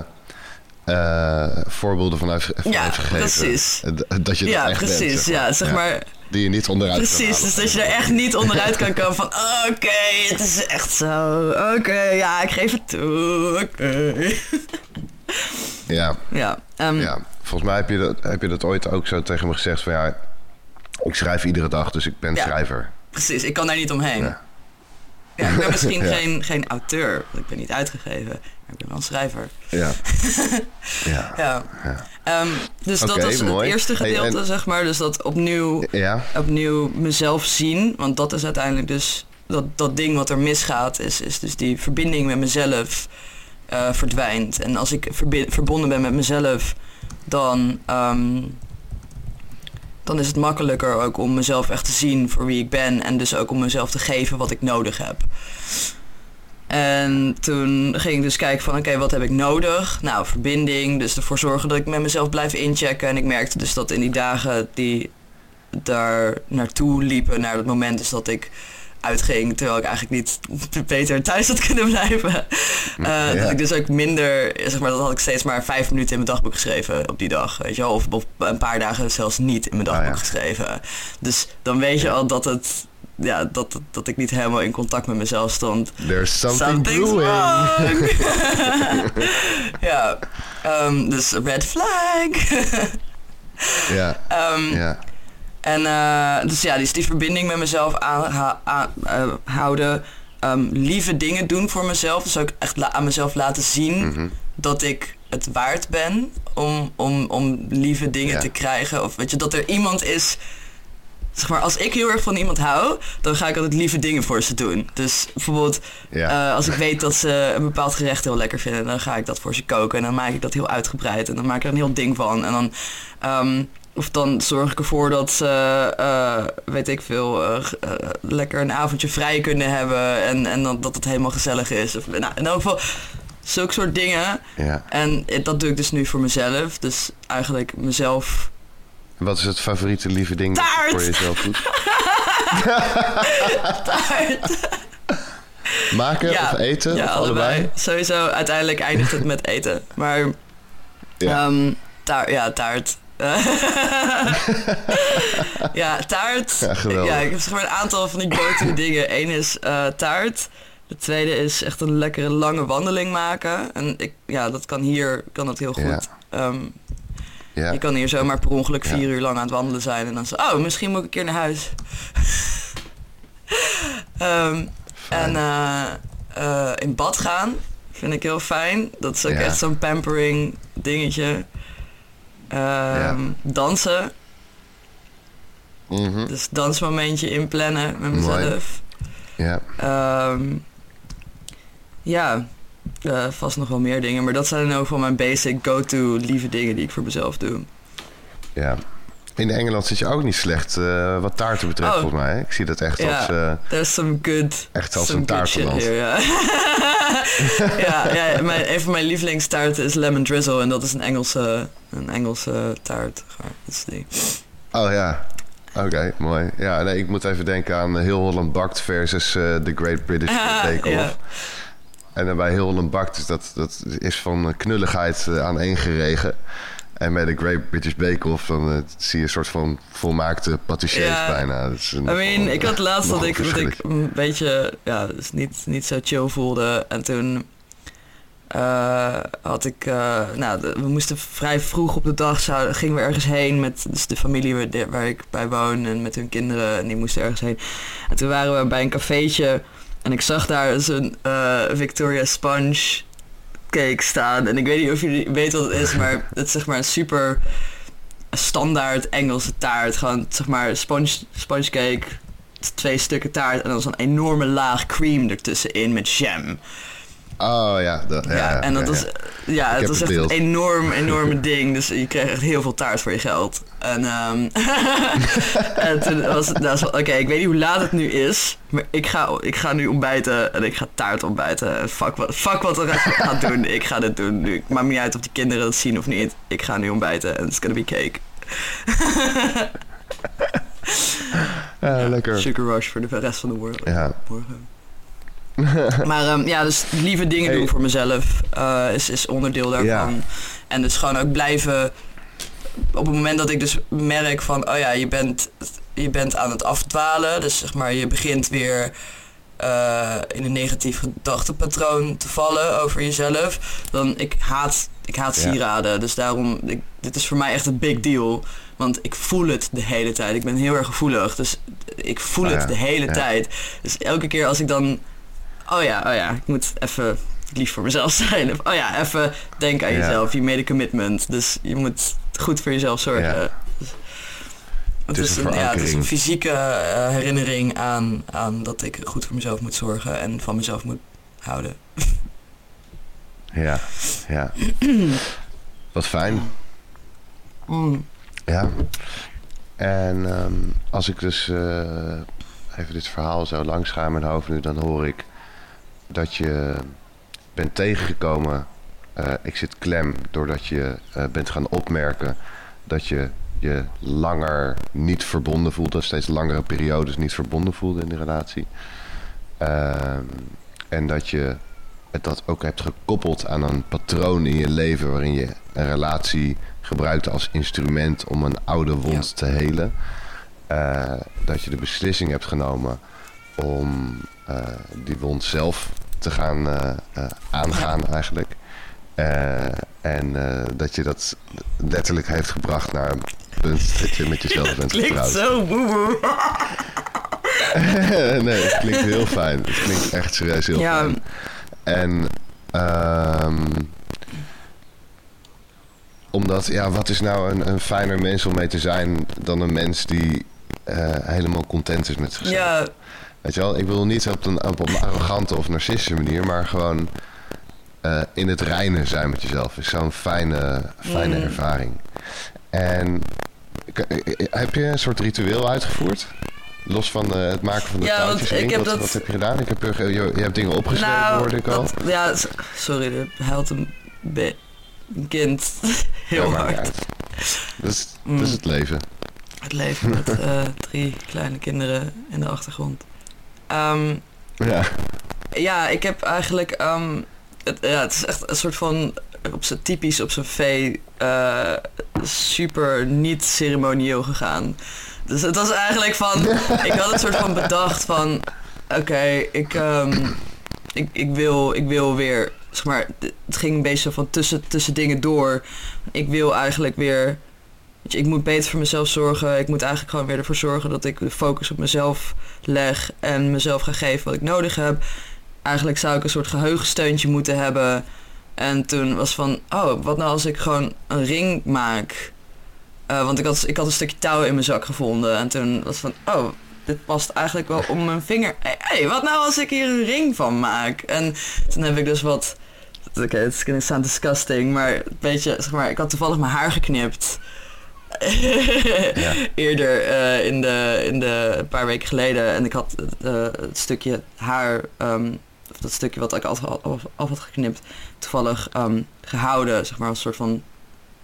uh, voorbeelden vanuit, ja, gegeven. Precies. Dat je dat ja, echt precies, bent, zeg ja, zeg maar. Die je niet onderuit Precies, dus dat je er echt niet onderuit kan komen van... Oké, het is echt zo. Oké, ja, ik geef het toe. Oké. Ja. Ja, um, ja. Volgens mij heb je, dat, heb je dat ooit ook zo tegen me gezegd van... Ja, ik schrijf iedere dag, dus ik ben schrijver. Precies, ik kan daar niet omheen. Ja. Ja, ik ben misschien geen, geen auteur, want ik ben niet uitgegeven ik ben wel een schrijver. Ja. ja. ja. Um, dus dat was het eerste gedeelte, zeg maar. Dus dat opnieuw, ja. opnieuw mezelf zien. Want dat is uiteindelijk dus... Dat, dat ding wat er misgaat, is, is dus die verbinding met mezelf uh, verdwijnt. En als ik verbonden ben met mezelf, dan... Um, dan is het makkelijker ook om mezelf echt te zien voor wie ik ben. En dus ook om mezelf te geven wat ik nodig heb. En toen ging ik dus kijken van oké, wat heb ik nodig? Nou, verbinding, dus ervoor zorgen dat ik met mezelf blijf inchecken. En ik merkte dus dat in die dagen die daar naartoe liepen, naar het moment dus dat ik uitging, terwijl ik eigenlijk niet beter thuis had kunnen blijven. Uh, Dat ik dus ook minder, zeg maar, dat had ik steeds maar vijf minuten in mijn dagboek geschreven op die dag, weet je wel. Of, een paar dagen zelfs niet in mijn dagboek ah, geschreven. Dus dan weet je al dat het ja, dat, dat ik niet helemaal in contact met mezelf stond. There's something brewing. ja, um, dus red flag. ja. Um, ja. En uh, dus ja, dus die verbinding met mezelf aan, aan uh, houden. Um, lieve dingen doen voor mezelf. Dus ook echt aan mezelf laten zien mm -hmm. dat ik het waard ben om, om, om lieve dingen ja. te krijgen. Of weet je, dat er iemand is zeg maar, als ik heel erg van iemand hou, dan ga ik altijd lieve dingen voor ze doen. Dus bijvoorbeeld, ja. uh, als ik weet dat ze een bepaald gerecht heel lekker vinden, dan ga ik dat voor ze koken. En dan maak ik dat heel uitgebreid. En dan maak ik er een heel ding van. En dan, um, of dan zorg ik ervoor dat ze, uh, weet ik veel, uh, lekker een avondje vrij kunnen hebben. En, en dan, dat het helemaal gezellig is. Of, nou, in elk geval, zulke soort dingen. Ja. En dat doe ik dus nu voor mezelf. Dus eigenlijk mezelf wat is het favoriete lieve ding Taart. voor jezelf doet? Taart. Maken of eten? Ja, of allebei? Sowieso, uiteindelijk eindigt het met eten. Maar ja, um, taart, ja taart. ja, taart. Ja, ja, ik heb zeg maar een aantal van die grote dingen. Eén is uh, taart. De tweede is echt een lekkere lange wandeling maken. En ik, ja, dat kan hier kan dat heel goed. Ja. Um, Ja. Je kan hier zomaar per ongeluk vier uur lang aan het wandelen zijn en dan zo, oh, misschien moet ik een keer naar huis. um, en uh, in bad gaan vind ik heel fijn. Dat is ook echt zo'n pampering dingetje. Um, dansen. Mm Dus dansmomentje inplannen met mezelf. Ja. Um, ja, uh, vast nog wel meer dingen. Maar dat zijn ook van mijn basic go-to lieve dingen die ik voor mezelf doe. Ja. In Engeland zit je ook niet slecht uh, wat taarten betreft, oh. volgens mij. Ik zie dat echt als... Uh, there's some good... Echt als een taartenland. Here, ja, ja, ja mijn, een van mijn lievelingstaarten is lemon drizzle. En dat is een Engelse, een Engelse taart. Dat is die. Oh ja, Oké, mooi. Ja, nee, ik moet even denken aan Heel Holland Bakt versus The Great British Bake Off. En dan bij heel een bakt, dus dat, dat is van knulligheid uh, aan één geregen. En bij de Great British Bake Off dan uh, zie je een soort van volmaakte patissiers bijna. Dat is I mean, ik had laatst dat ik, dat ik een beetje ja, dus niet, niet zo chill voelde. En toen uh, had ik, nou, we moesten vrij vroeg op de dag, zouden, gingen we ergens heen met dus de familie waar, waar ik bij woon en met hun kinderen. En die moesten ergens heen. En toen waren we bij een cafeetje en ik zag daar een uh, Victoria Sponge cake staan. En ik weet niet of jullie weten wat het is, maar het is zeg maar een super standaard Engelse taart. Gewoon zeg maar sponge, sponge cake, twee stukken taart en dan zo'n enorme laag cream ertussenin met jam. Oh ja, dat, ja, ja, en dat is, ja, het was echt een enorm, enorme ding. Dus je kreeg echt heel veel taart voor je geld. En, um, en toen was het, nou, oké, ik weet niet hoe laat het nu is, maar ik ga, ik ga nu ontbijten en ik ga taart ontbijten. Fuck wat, fuck wat de rest gaat doen. Ik ga dit doen. Nu, ik maak me niet uit of die kinderen dat zien of niet. Ik ga nu ontbijten en it's gonna be cake. ja, lekker. Sugar rush voor de rest van de wereld. Ja. Morgen. maar um, ja, dus lieve dingen doen voor mezelf uh, is, is onderdeel daarvan. En dus gewoon ook blijven... Op het moment dat ik dus merk van... Oh ja, je bent, je bent aan het afdwalen. Dus zeg maar, je begint weer... Uh, in een negatief gedachtepatroon te vallen over jezelf. Dan ik haat, ik haat sieraden. Dus daarom, ik, dit is voor mij echt een big deal. Want ik voel het de hele tijd. Ik ben heel erg gevoelig. Dus ik voel oh het de hele tijd. Dus elke keer als ik dan oh ja, oh ja, ik moet even lief voor mezelf zijn. Of, oh ja, even denken aan jezelf. Je made a commitment. Dus je moet goed voor jezelf zorgen. Ja. Dus, het, is een, ja, het is een fysieke uh, herinnering aan, aan dat ik goed voor mezelf moet zorgen en van mezelf moet houden. Ja, ja. Wat fijn. Mm. Ja. En um, als ik dus uh, even dit verhaal zo langs ga in mijn hoofd nu, dan hoor ik dat je bent tegengekomen. Uh, ik zit klem doordat je uh, bent gaan opmerken dat je je langer niet verbonden voelt, dat steeds langere periodes niet verbonden voelde in de relatie. Uh, en dat je dat ook hebt gekoppeld aan een patroon in je leven waarin je een relatie gebruikte als instrument om een oude wond ja. te helen. Uh, dat je de beslissing hebt genomen om uh, die wond zelf te gaan uh, uh, aangaan eigenlijk. en dat je dat letterlijk heeft gebracht naar een punt dat je met jezelf bent klinkt getrouwd. zo boe nee, het klinkt heel fijn. Het klinkt echt serieus heel ja. fijn. En um, omdat, ja, wat is nou een, een fijner mens om mee te zijn dan een mens die uh, helemaal content is met zichzelf? Ja, Weet je wel, ik wil niet op een, op een arrogante of narcistische manier, maar gewoon uh, in het reinen zijn met jezelf. Is zo'n fijne, fijne mm. ervaring. En heb je een soort ritueel uitgevoerd? Los van het maken van de ja, touwtjes ik heb wat, dat... wat heb je gedaan? Ik heb, je, je hebt dingen opgeschreven, nou, hoorde ik al. Dat, ja, sorry, er huilt een, een kind heel ja, hard. Dat is, mm. dat is het leven. Het leven met uh, drie kleine kinderen in de achtergrond. Um, ja. Ja, ik heb eigenlijk... Um, het, ja, het is echt een soort van... Op zijn typisch op zijn vee... Uh, super niet ceremonieel gegaan. Dus het was eigenlijk van... ik had een soort van bedacht van... Oké, ik, um, ik, ik, wil, ik wil weer... Zeg maar, het ging een beetje van tussen, tussen dingen door. Ik wil eigenlijk weer ik moet beter voor mezelf zorgen. Ik moet eigenlijk gewoon weer ervoor zorgen dat ik de focus op mezelf leg en mezelf ga geven wat ik nodig heb. Eigenlijk zou ik een soort geheugensteuntje moeten hebben. En toen was van, oh, wat nou als ik gewoon een ring maak? Uh, want ik had, ik had een stukje touw in mijn zak gevonden. En toen was van, oh, dit past eigenlijk wel om mijn vinger. Hé, hey, wat nou als ik hier een ring van maak? En toen heb ik dus wat... Oké, okay, het is sound disgusting, maar een beetje, zeg maar, ik had toevallig mijn haar geknipt. Ja. Eerder uh, in, de, in de een paar weken geleden. En ik had uh, het stukje haar, um, of dat stukje wat ik af, af, af had geknipt, toevallig um, gehouden, zeg maar, als een soort van,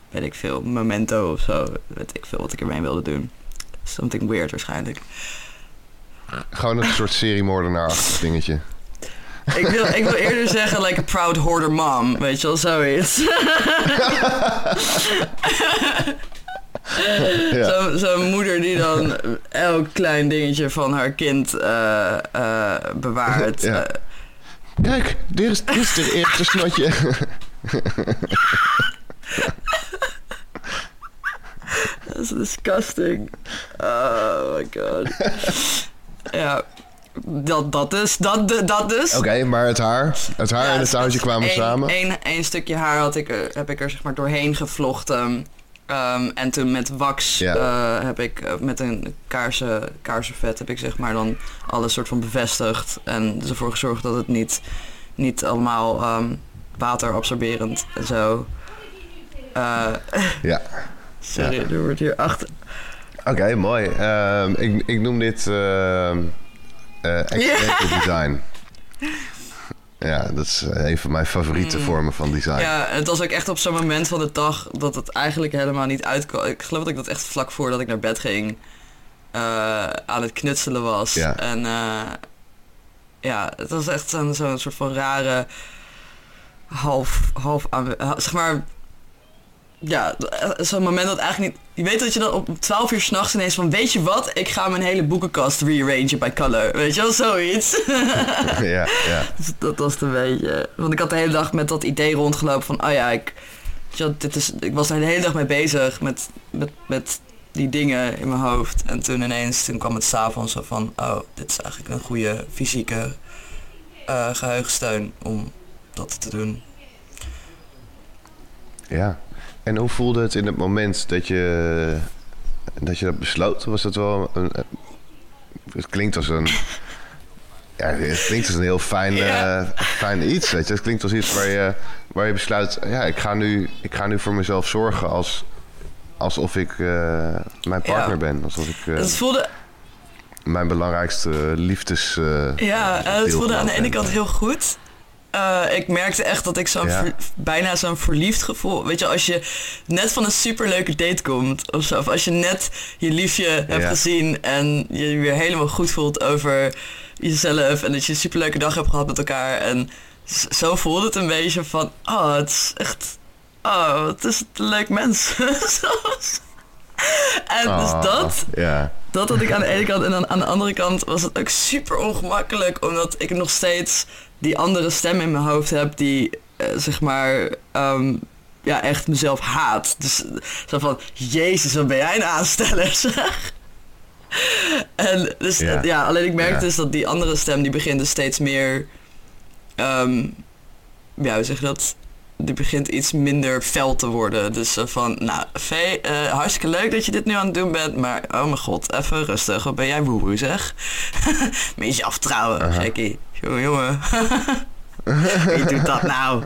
weet ik veel, memento of zo. Weet ik veel wat ik ermee wilde doen. Something weird waarschijnlijk. Gewoon een soort seriemoordenaar dingetje. Ik wil, ik wil eerder zeggen, like a proud hoarder mom. Weet je wel, zoiets. ja. Zo'n zo moeder die dan elk klein dingetje van haar kind uh, uh, bewaart. Ja. Uh, Kijk, dit is, dit is de eerste snotje. That's disgusting. Oh my god. ja, dat, dat is. Dat, dat dus. Oké, maar het haar, het haar en het touwtje kwamen samen. Eén stukje haar had ik, heb ik er zeg maar doorheen gevlochten. Um, en toen met wax uh, heb ik uh, met een kaarsen, kaarsenvet heb ik zeg maar dan alles soort van bevestigd. En ervoor gezorgd dat het niet, niet allemaal um, waterabsorberend en zo. Uh, ja. Sorry, ja. er wordt hier achter. Oké, okay, mooi. Um, ik, ik noem dit uh, design. Ja, dat is een van mijn favoriete mm. vormen van design. Ja, het was ook echt op zo'n moment van de dag dat het eigenlijk helemaal niet uitkwam. Ik geloof dat ik dat echt vlak voordat ik naar bed ging uh, aan het knutselen was. Ja. En uh, ja, het was echt zo'n zo soort van rare half, half aan, zeg maar ja, zo'n moment dat eigenlijk niet... Je weet dat je dan op 12 uur s'nachts ineens van... Weet je wat? Ik ga mijn hele boekenkast rearrangen bij Color. Weet je wel, zoiets. ja, ja. Dus dat was het een beetje... Want ik had de hele dag met dat idee rondgelopen van... Oh ja, ik, dit is, ik was er de hele dag mee bezig met, met, met die dingen in mijn hoofd. En toen ineens, toen kwam het s'avonds zo van... Oh, dit is eigenlijk een goede fysieke uh, geheugensteun om dat te doen. Ja, en hoe voelde het in het moment dat je dat, je dat besloot? Was dat wel een, het klinkt als een ja, het klinkt als een heel fijn, ja. uh, fijn iets. Weet je. Het klinkt als iets waar je, waar je besluit... ja, ik ga nu, ik ga nu voor mezelf zorgen als, alsof ik uh, mijn partner ja. ben. Alsof ik, uh, het voelde... Mijn belangrijkste liefdes... ja, het voelde aan de ene kant heel goed. Uh, ik merkte echt dat ik zo'n ja. bijna zo'n verliefd gevoel. Weet je, als je net van een superleuke date komt of zo. Of als je net je liefje hebt gezien en je je weer helemaal goed voelt over jezelf. En dat je een superleuke dag hebt gehad met elkaar. En zo voelde het een beetje van, oh, het is echt, oh, het is een leuk mens. en dus oh, dat, ja. dat had ik aan de ene kant. En dan aan de andere kant was het ook super ongemakkelijk. Omdat ik nog steeds die andere stem in mijn hoofd heb die, uh, zeg maar, um, ja, echt mezelf haat. Dus zo van, jezus, wat ben jij een aansteller, zeg. en dus, ja. ja, alleen ik merk ja. dus dat die andere stem, die begint dus steeds meer, um, ja, hoe zeg je dat? Die begint iets minder fel te worden. Dus uh, van, nou, Vee, uh, hartstikke leuk dat je dit nu aan het doen bent, maar oh mijn god, even rustig. Wat ben jij woehoe, zeg? Met jezelf trouwen, uh -huh. gekkie. Jongen, jongen. Wie doet dat nou?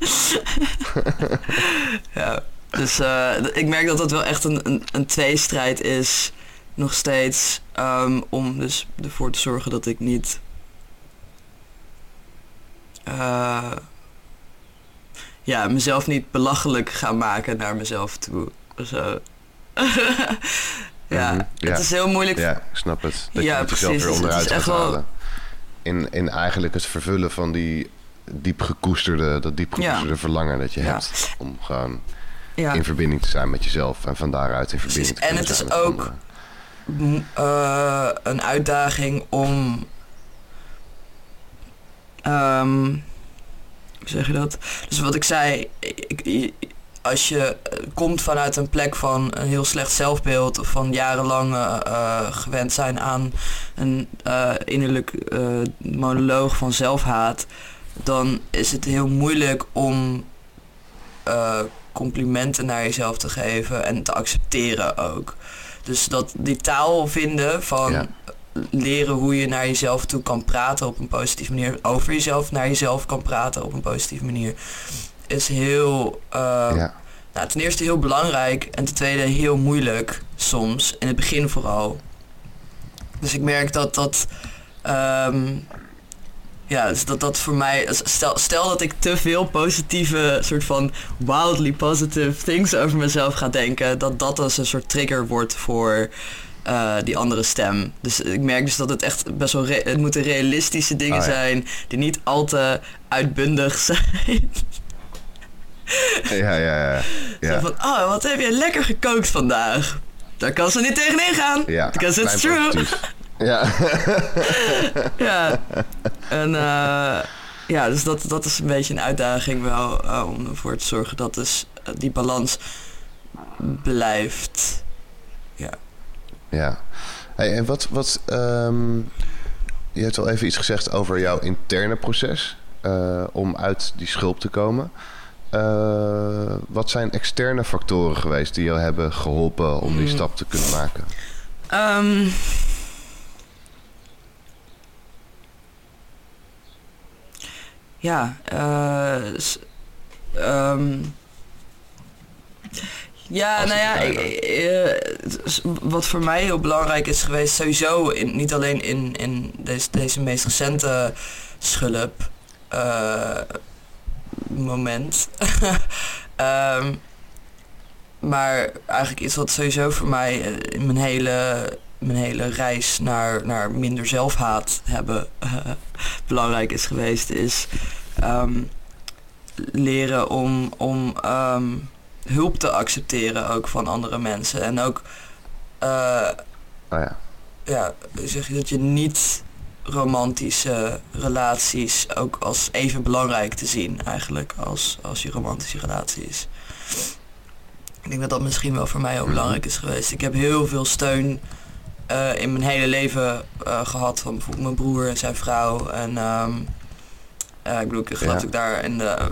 ja, dus uh, ik merk dat dat wel echt een, een, een tweestrijd is. Nog steeds. Um, om dus ervoor te zorgen dat ik niet... Uh, ja, mezelf niet belachelijk ga maken naar mezelf toe. Zo. ja, mm -hmm. ja, het is heel moeilijk. Ja, snap het. Dat ja, je precies. jezelf weer onderuit gaat halen in, in eigenlijk het vervullen van die diep gekoesterde, dat diep gekoesterde verlangen dat je hebt. Om gewoon in verbinding te zijn met jezelf en van daaruit in verbinding Precies. te zijn. En het is ook uh, een uitdaging om. Um, hoe zeg je dat? Dus wat ik zei, ik, ik, als je komt vanuit een plek van een heel slecht zelfbeeld of van jarenlang gewend zijn aan een innerlijk monoloog van zelfhaat, dan is het heel moeilijk om complimenten naar jezelf te geven en te accepteren ook. Dus dat die taal vinden van leren hoe je naar jezelf toe kan praten op een positieve manier, over jezelf naar jezelf kan praten op een positieve manier, is heel, uh, ja. nou, ten eerste heel belangrijk en ten tweede heel moeilijk soms, in het begin vooral. Dus ik merk dat dat um, ja, dus dat dat voor mij, stel, stel dat ik te veel positieve, soort van wildly positive things over mezelf ga denken, dat dat als een soort trigger wordt voor uh, die andere stem. Dus ik merk dus dat het echt best wel, het moeten realistische dingen oh, zijn, die niet al te uitbundig zijn. ja, ja, ja. ja. van, oh, wat heb je lekker gekookt vandaag? Daar kan ze niet tegenin gaan. Ja, because it's true. Ja. ja. En uh, ja, dus dat, dat is een beetje een uitdaging wel uh, om ervoor te zorgen dat dus die balans blijft. Ja. Hey, en wat, wat um, je hebt al even iets gezegd over jouw interne proces om uit die schulp te komen. wat zijn externe factoren geweest die jou hebben geholpen om die hmm. stap te kunnen maken? Um, ja, uh, um, ja, nou ja, uh, wat voor mij heel belangrijk is geweest, sowieso, in, niet alleen in, in deze, deze meest recente schulp uh, moment, um, maar eigenlijk iets wat sowieso voor mij in mijn hele mijn hele reis naar, naar minder zelfhaat hebben belangrijk is geweest, is ehm, leren om, om ehm, hulp te accepteren ook van andere mensen. En ook, uh, oh ja. ja, zeg je dat je niet romantische relaties ook als even belangrijk te zien eigenlijk als, als je romantische relatie is. Ik denk dat dat misschien wel voor mij ook mhm. belangrijk is geweest. Ik heb heel veel steun uh, in mijn hele leven uh, gehad van bijvoorbeeld mijn broer en zijn vrouw. En um, uh, ik bedoel, ik geloof ja. ik daar in de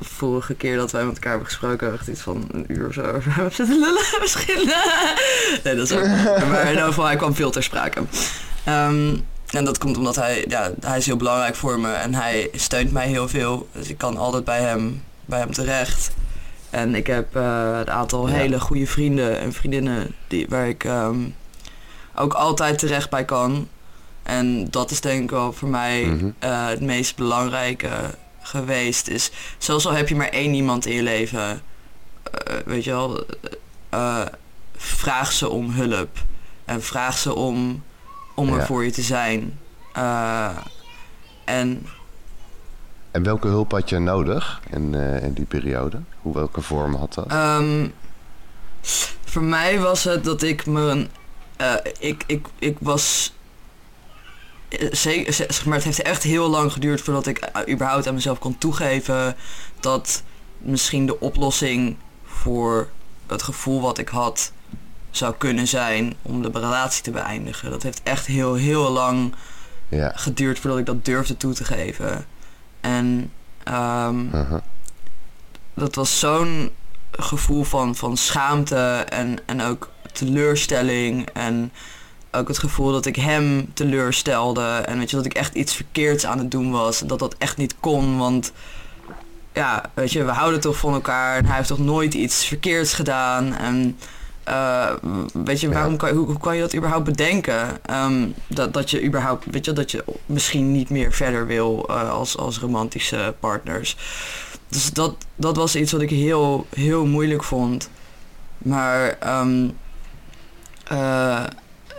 vorige keer dat wij met elkaar hebben gesproken, echt iets van een uur of zo over hebben zitten lullen misschien. nee, dat is ook. maar in ieder geval, hij kwam veel ter sprake. Um, en dat komt omdat hij, ja, hij is heel belangrijk voor me en hij steunt mij heel veel. Dus ik kan altijd bij hem, bij hem terecht. En ik heb uh, een aantal ja. hele goede vrienden en vriendinnen die, waar ik um, ook altijd terecht bij kan. En dat is denk ik wel voor mij mm het meest belangrijke geweest. Is, zelfs al heb je maar één iemand in je leven, uh, weet je wel, uh, vraag ze om hulp. En vraag ze om, om er voor je te zijn. en... En welke hulp had je nodig in, in die periode? Hoe, welke vorm had dat? Um, voor mij was het dat ik me ik, ik, ik was zeker, zeg maar, het heeft echt heel lang geduurd voordat ik uh, überhaupt aan mezelf kon toegeven dat misschien de oplossing voor het gevoel wat ik had zou kunnen zijn om de relatie te beëindigen. Dat heeft echt heel, heel lang ja. geduurd voordat ik dat durfde toe te geven. En um, uh -huh. dat was zo'n gevoel van, van schaamte en, en ook teleurstelling en ook het gevoel dat ik hem teleurstelde en weet je dat ik echt iets verkeerds aan het doen was en dat dat echt niet kon, want ja, weet je, we houden toch van elkaar en hij heeft toch nooit iets verkeerds gedaan en uh, weet je, waarom kan, hoe, hoe, kan je dat überhaupt bedenken? Um, dat, dat je überhaupt, weet je, dat je misschien niet meer verder wil uh, als, als romantische partners. Dus dat, dat was iets wat ik heel, heel moeilijk vond. Maar um, uh,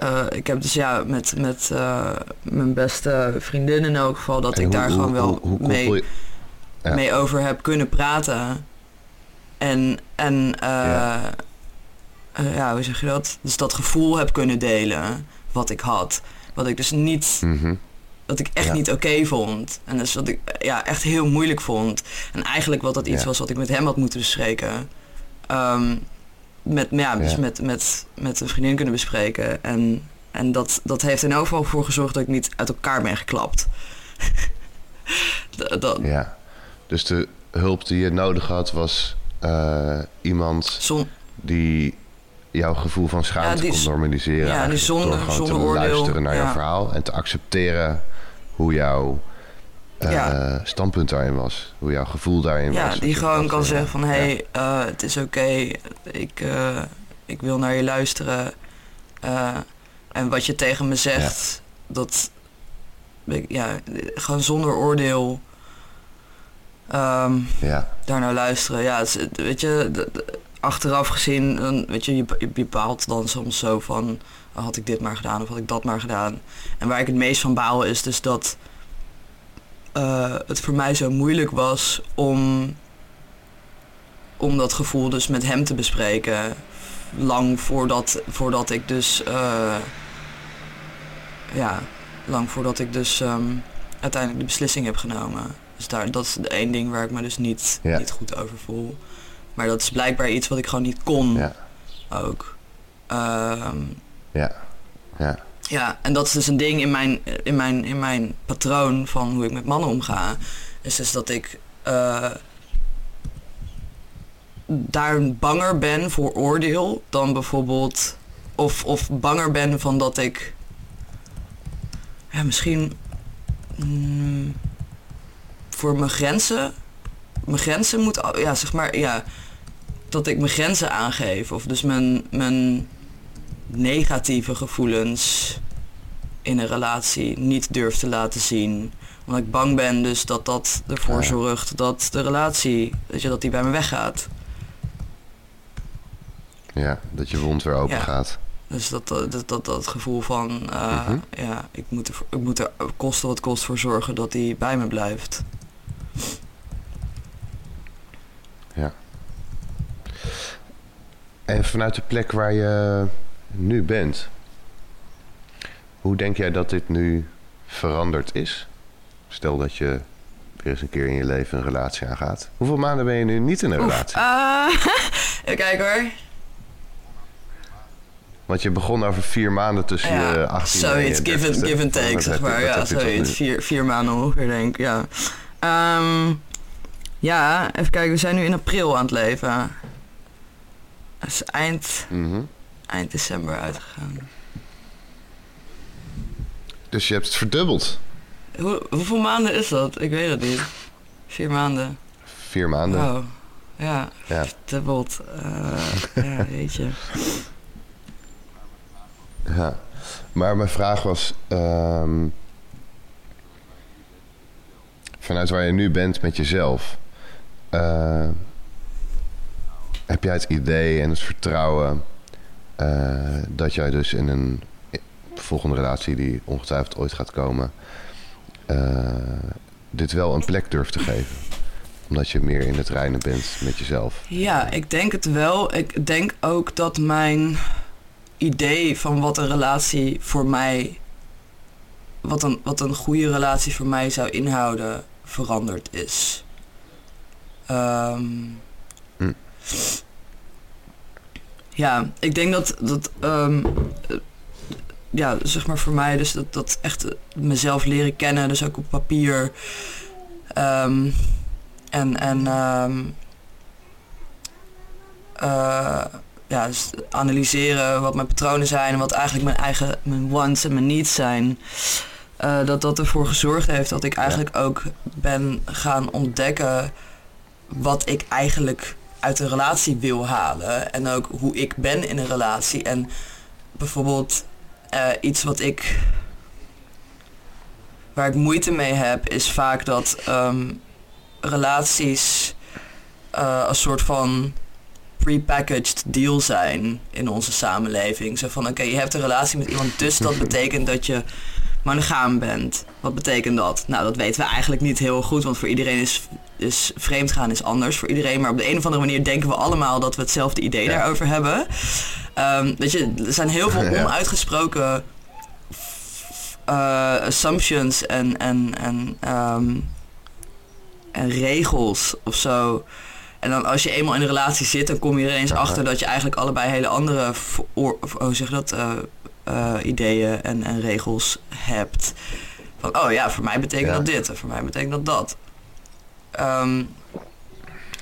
uh, ik heb dus ja, met, met uh, mijn beste vriendin in elk geval, dat en ik hoe, daar hoe, gewoon wel hoe, mee, ja. mee over heb kunnen praten. En, en ja. ja. hoe zeg je dat? Dus dat gevoel heb kunnen delen wat ik had. Wat ik dus niet, mm -hmm. wat ik echt ja. niet oké okay vond. En dus wat ik ja, echt heel moeilijk vond. En eigenlijk wat dat iets was wat ik met hem had moeten bespreken. ehm, met, ja, dus met, met, met een vriendin kunnen bespreken. En, en dat, dat heeft in geval voor gezorgd dat ik niet uit elkaar ben geklapt. dat, ja, dus de hulp die je nodig had was uh, iemand die jouw gevoel van schaamte kon normaliseren. Ja, die zonder, door gewoon zonder te oordeel. luisteren naar jouw verhaal en te accepteren hoe jouw uh, standpunt daarin was. Hoe jouw gevoel daarin was. Ja, die gewoon kan zeggen van... hé, hey, uh, het is oké, ik, uh, ik wil naar je luisteren. en wat je tegen me zegt, dat... Ja, gewoon zonder oordeel... Um, ja. daar naar luisteren. Ja, het, weet je, achteraf gezien, dan, weet je, je, je bepaalt dan soms zo van... had ik dit maar gedaan of had ik dat maar gedaan. En waar ik het meest van baal is dus dat uh, het voor mij zo moeilijk was om, om dat gevoel dus met hem te bespreken. Lang voordat, voordat ik dus. Uh, ja, lang voordat ik dus um, uiteindelijk de beslissing heb genomen. Dus daar, dat is de één ding waar ik me dus niet, ja. niet goed over voel. Maar dat is blijkbaar iets wat ik gewoon niet kon. Ja. Ook. Um, ja. Ja. Ja, en dat is dus een ding in mijn, in mijn, in mijn patroon van hoe ik met mannen omga. Is dus dat ik uh, daar banger ben voor oordeel dan bijvoorbeeld. Of, of banger ben van dat ik. Ja, misschien. Mm, voor mijn grenzen. Mijn grenzen moet. Ja, zeg maar. Ja, dat ik mijn grenzen aangeef. Of dus mijn. mijn negatieve gevoelens in een relatie niet durf te laten zien. Omdat ik bang ben dus dat dat ervoor zorgt dat de relatie, dat, je, dat die bij me weggaat. Ja, dat je wond weer open gaat. Dus dat, dat, dat, dat gevoel van, uh, ja, ik moet, er, ik moet er kosten wat kost voor zorgen dat die bij me blijft. Ja. En vanuit de plek waar je nu bent, hoe denk jij dat dit nu veranderd is? Stel dat je er eens een keer in je leven een relatie aangaat. Hoeveel maanden ben je nu niet in een relatie? Uh, even kijken hoor. Want je begon over vier maanden tussen ja, je 18 zoiets, en give, and, give and take, zeg maar. Ja, zoiets. Vier, vier maanden ongeveer, denk ik. Ja. Um, ja, even kijken. We zijn nu in april aan het leven. Dat is eind, mm -hmm. Eind december uitgegaan. Dus je hebt het verdubbeld. Hoe, hoeveel maanden is dat? Ik weet het niet. Vier maanden. Vier maanden. Oh, ja. ja. Verdubbeld. Uh, ja, weet je. Ja. Maar mijn vraag was... Um, vanuit waar je nu bent met jezelf... Uh, heb jij het idee en het vertrouwen... Uh, dat jij dus in een volgende relatie die ongetwijfeld ooit gaat komen, uh, dit wel een plek durft te geven? Omdat je meer in het reinen bent met jezelf. Ja, ik denk het wel. Ik denk ook dat mijn idee van wat een relatie voor mij, wat een, wat een goede relatie voor mij zou inhouden, veranderd is. Um, Ja, ik denk dat, dat um, ja, zeg maar voor mij, dus dat, dat echt mezelf leren kennen, dus ook op papier. Um, en en um, uh, ja, dus analyseren wat mijn patronen zijn en wat eigenlijk mijn eigen mijn wants en mijn needs zijn. Uh, dat dat ervoor gezorgd heeft dat ik eigenlijk ook ben gaan ontdekken wat ik eigenlijk uit een relatie wil halen. En ook hoe ik ben in een relatie. En bijvoorbeeld uh, iets wat ik. waar ik moeite mee heb, is vaak dat um, relaties uh, een soort van prepackaged deal zijn in onze samenleving. Zo van: oké, je hebt een relatie met iemand, dus dat betekent dat je monogaam bent. Wat betekent dat? Nou, dat weten we eigenlijk niet heel goed, want voor iedereen is, is vreemdgaan is anders voor iedereen. Maar op de een of andere manier denken we allemaal dat we hetzelfde idee daarover hebben. Um, weet je, er zijn heel veel onuitgesproken uh, assumptions en, en, en, um, en regels of zo En dan als je eenmaal in een relatie zit, dan kom je er eens achter dat je eigenlijk allebei hele andere voor, hoe zeg dat, uh, uh, ideeën en, en regels hebt. Van, oh ja, voor mij betekent dat dit en voor mij betekent dat dat. Um,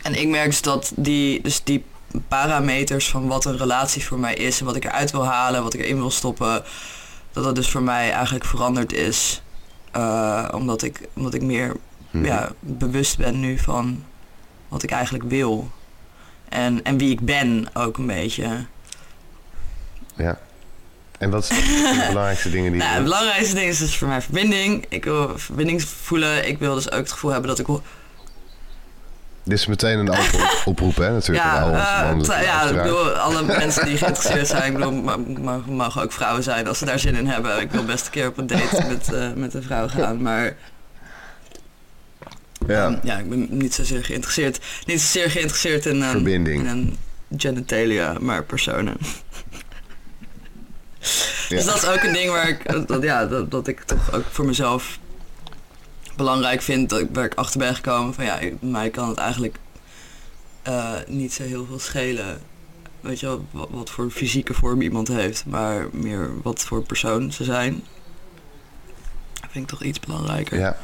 en ik merk dus dat die, dus die parameters van wat een relatie voor mij is en wat ik eruit wil halen, wat ik erin wil stoppen, dat dat dus voor mij eigenlijk veranderd is. Uh, omdat, ik, omdat ik meer hmm. ja, bewust ben nu van wat ik eigenlijk wil. En, en wie ik ben ook een beetje. Ja. En wat zijn de belangrijkste dingen die nou, Het belangrijkste ding is dus voor mij verbinding. Ik wil verbinding voelen. Ik wil dus ook het gevoel hebben dat ik dit is meteen een oproep, hè, natuurlijk. Ja, uh, ja ik bedoel, alle mensen die geïnteresseerd zijn, ik bedoel, mogen ook vrouwen zijn als ze daar zin in hebben. Ik wil best een keer op een date met, uh, met een vrouw gaan, maar... Ja. Um, ja, ik ben niet zozeer geïnteresseerd, niet zozeer geïnteresseerd in, um, Verbinding. in een genitalia, maar personen. Ja. Dus dat is ook een ding waar ik, dat, ja, dat, dat ik toch ook voor mezelf belangrijk vind, dat ik, waar ik achter ben gekomen van ja, mij kan het eigenlijk uh, niet zo heel veel schelen. Weet je wel, wat, wat, voor fysieke vorm iemand heeft, maar meer wat voor persoon ze zijn. Dat vind ik toch iets belangrijker. Ja.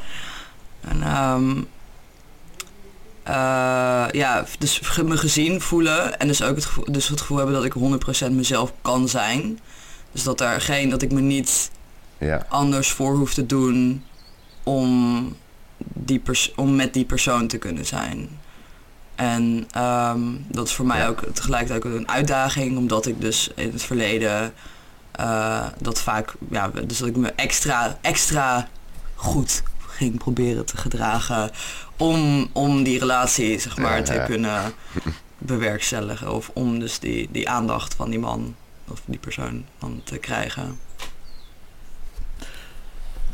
En um, uh, ja, dus me gezien voelen en dus ook het gevoel, dus het gevoel hebben dat ik 100% mezelf kan zijn. Dus dat, er geen, dat ik me niet ja. anders voor hoef te doen om, die om met die persoon te kunnen zijn. En um, dat is voor mij ook tegelijkertijd ook een uitdaging, omdat ik dus in het verleden uh, dat vaak, ja, dus dat ik me extra, extra goed ging proberen te gedragen om, om die relatie, zeg maar, te kunnen bewerkstelligen. Of om dus die, die aandacht van die man of die persoon dan te krijgen.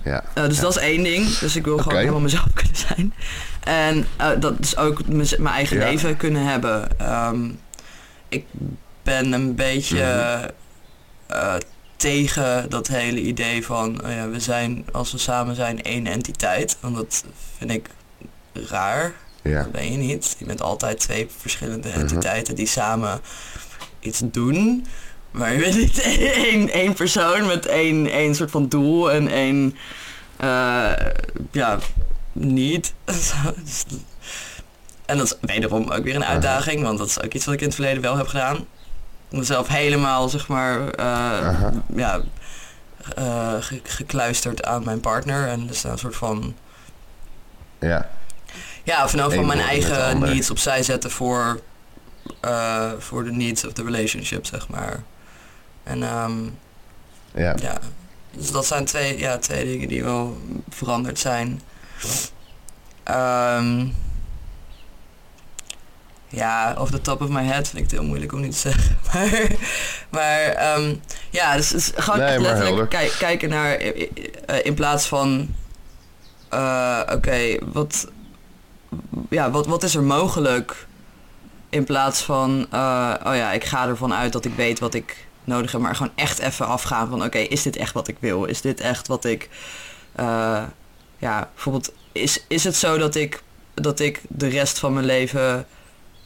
Ja. Uh, dus dat is één ding. Dus ik wil gewoon helemaal mezelf kunnen zijn. En uh, dat is ook mijn eigen leven kunnen hebben. Um, ik ben een beetje mm -hmm. uh, tegen dat hele idee van... Oh ja, we zijn, als we samen zijn, één entiteit. Want dat vind ik raar. Ja. Dat ben je niet. Je bent altijd twee verschillende -hmm. entiteiten die samen iets doen... Maar je bent niet één, één persoon met één, één soort van doel en één... Uh, ja, niet. en dat is wederom ook weer een uitdaging, want dat is ook iets wat ik in het verleden wel heb gedaan. Mezelf helemaal, zeg maar, uh, ja, uh, gekluisterd aan mijn partner. En dus een soort van... Ja. Ja, of nou van mijn eigen needs opzij zetten voor, voor de needs of the relationship, zeg maar. En um, ja. ja. Dus dat zijn twee, ja, twee dingen die wel veranderd zijn. Um, ja, off the top of my head vind ik het heel moeilijk om niet te zeggen. maar maar um, ja, dus, dus gewoon nee, letterlijk kijk, kijken naar uh, in plaats van uh, oké, okay, wat, ja, wat, wat is er mogelijk in plaats van uh, oh ja, ik ga ervan uit dat ik weet wat ik nodig hebben, maar gewoon echt even afgaan van oké, is dit echt wat ik wil? Is dit echt wat ik, uh, ja, bijvoorbeeld, is, is het zo dat ik, dat ik de rest van mijn leven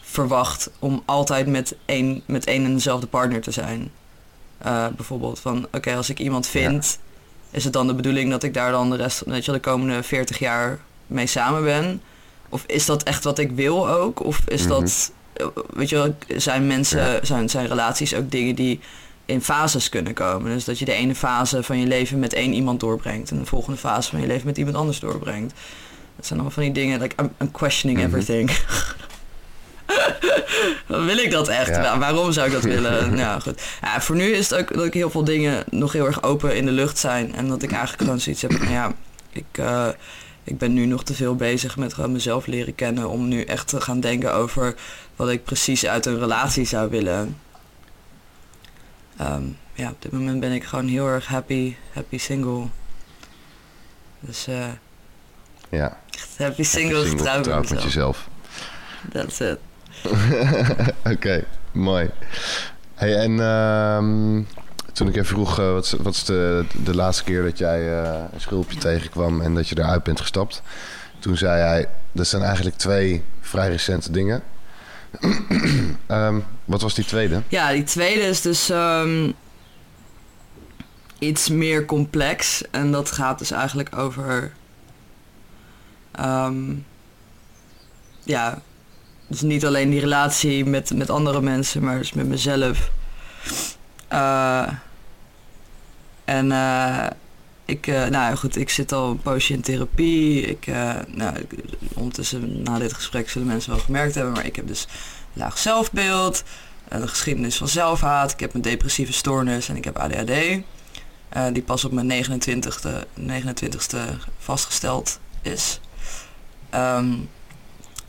verwacht om altijd met één, met één en dezelfde partner te zijn? Uh, bijvoorbeeld van oké, als ik iemand vind, is het dan de bedoeling dat ik daar dan de rest, weet je, de komende 40 jaar mee samen ben? Of is dat echt wat ik wil ook? Of is mm -hmm. dat, weet je wel, zijn mensen, ja. zijn, zijn relaties ook dingen die in fases kunnen komen. Dus dat je de ene fase van je leven met één iemand doorbrengt en de volgende fase van je leven met iemand anders doorbrengt. Dat zijn allemaal van die dingen, like I'm, I'm questioning mm -hmm. everything. wil ik dat echt? Ja. Nou, waarom zou ik dat willen? nou goed. Ja, voor nu is het ook dat ik heel veel dingen nog heel erg open in de lucht zijn. En dat ik eigenlijk gewoon zoiets heb van ja, ik, uh, ik ben nu nog te veel bezig met gewoon mezelf leren kennen. Om nu echt te gaan denken over wat ik precies uit een relatie zou willen. Um, ja, op dit moment ben ik gewoon heel erg happy, happy single. Dus uh, ja. happy single, happy single getrouwd met jezelf. That's it. Oké, okay, mooi. Hey, en um, toen ik even vroeg, uh, wat, wat is de, de laatste keer dat jij uh, een schulpje tegenkwam en dat je eruit bent gestapt? Toen zei hij, dat zijn eigenlijk twee vrij recente dingen. Ehm, wat was die tweede? Ja, die tweede is dus ehm, iets meer complex. En dat gaat dus eigenlijk over... ehm, ja, dus niet alleen die relatie met, met andere mensen, maar dus met mezelf. Eh, en eh, ik, eh, nou goed, ik zit al een poosje in therapie. Ik, nou, ik- ondertussen na dit gesprek zullen mensen wel gemerkt hebben, maar ik heb dus laag zelfbeeld, een geschiedenis van zelfhaat. Ik heb een depressieve stoornis en ik heb ADHD. eh, die pas op mijn 29ste, 29ste vastgesteld is. Ehm,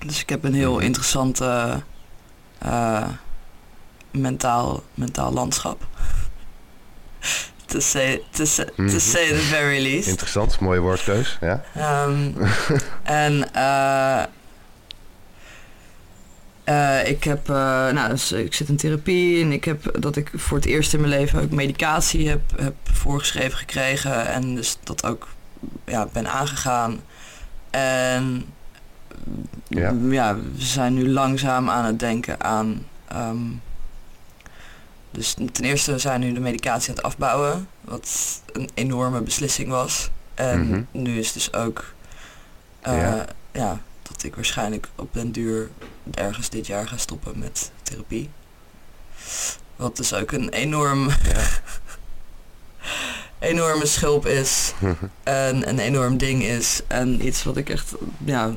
dus ik heb een heel Mhm. interessante eh, mentaal, mentaal landschap. to, say, to, say, to Mhm. say the very least. Interessant, mooie woordkeus. Ja? Ehm, en eh, eh, ik heb, eh, nou, dus ik zit in therapie en ik heb dat ik voor het eerst in mijn leven ook medicatie heb, heb voorgeschreven gekregen en dus dat ook ja, ben aangegaan. En Ja. ja, we zijn nu langzaam aan het denken aan. ehm, dus ten eerste zijn we nu de medicatie aan het afbouwen, wat een enorme beslissing was. En Mhm. nu is dus ook eh, Ja. ja. Dat ik waarschijnlijk op den duur ergens dit jaar ga stoppen met therapie. Wat dus ook een enorm, enorme schulp is en een enorm ding is. En iets wat ik echt, ja,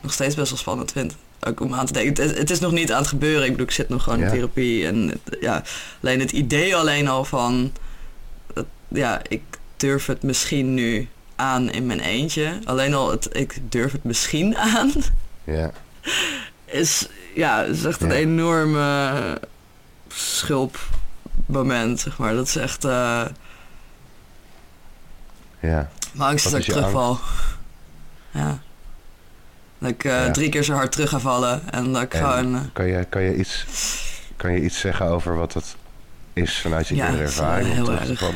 nog steeds best wel spannend vind. Ook om aan te denken. Het, het is nog niet aan het gebeuren. Ik bedoel, ik zit nog gewoon Ja. in therapie. En het- ja, alleen het idee alleen al van... dat- ja, ik durf het misschien nu aan in mijn eentje. Alleen al het ik durf het misschien aan... Ja. is, ja, is echt een Ja. enorme schulpmoment, zeg maar. Dat is echt... eh Ja. mijn angst is dat ik terugval. Ja. Dat ik eh, Ja. drie keer zo hard terug ga vallen. En dat ik En gewoon... eh, Kan je, kan, je iets, kan je iets zeggen over wat dat is vanuit je Ja, eerdere ervaring? om heel erg.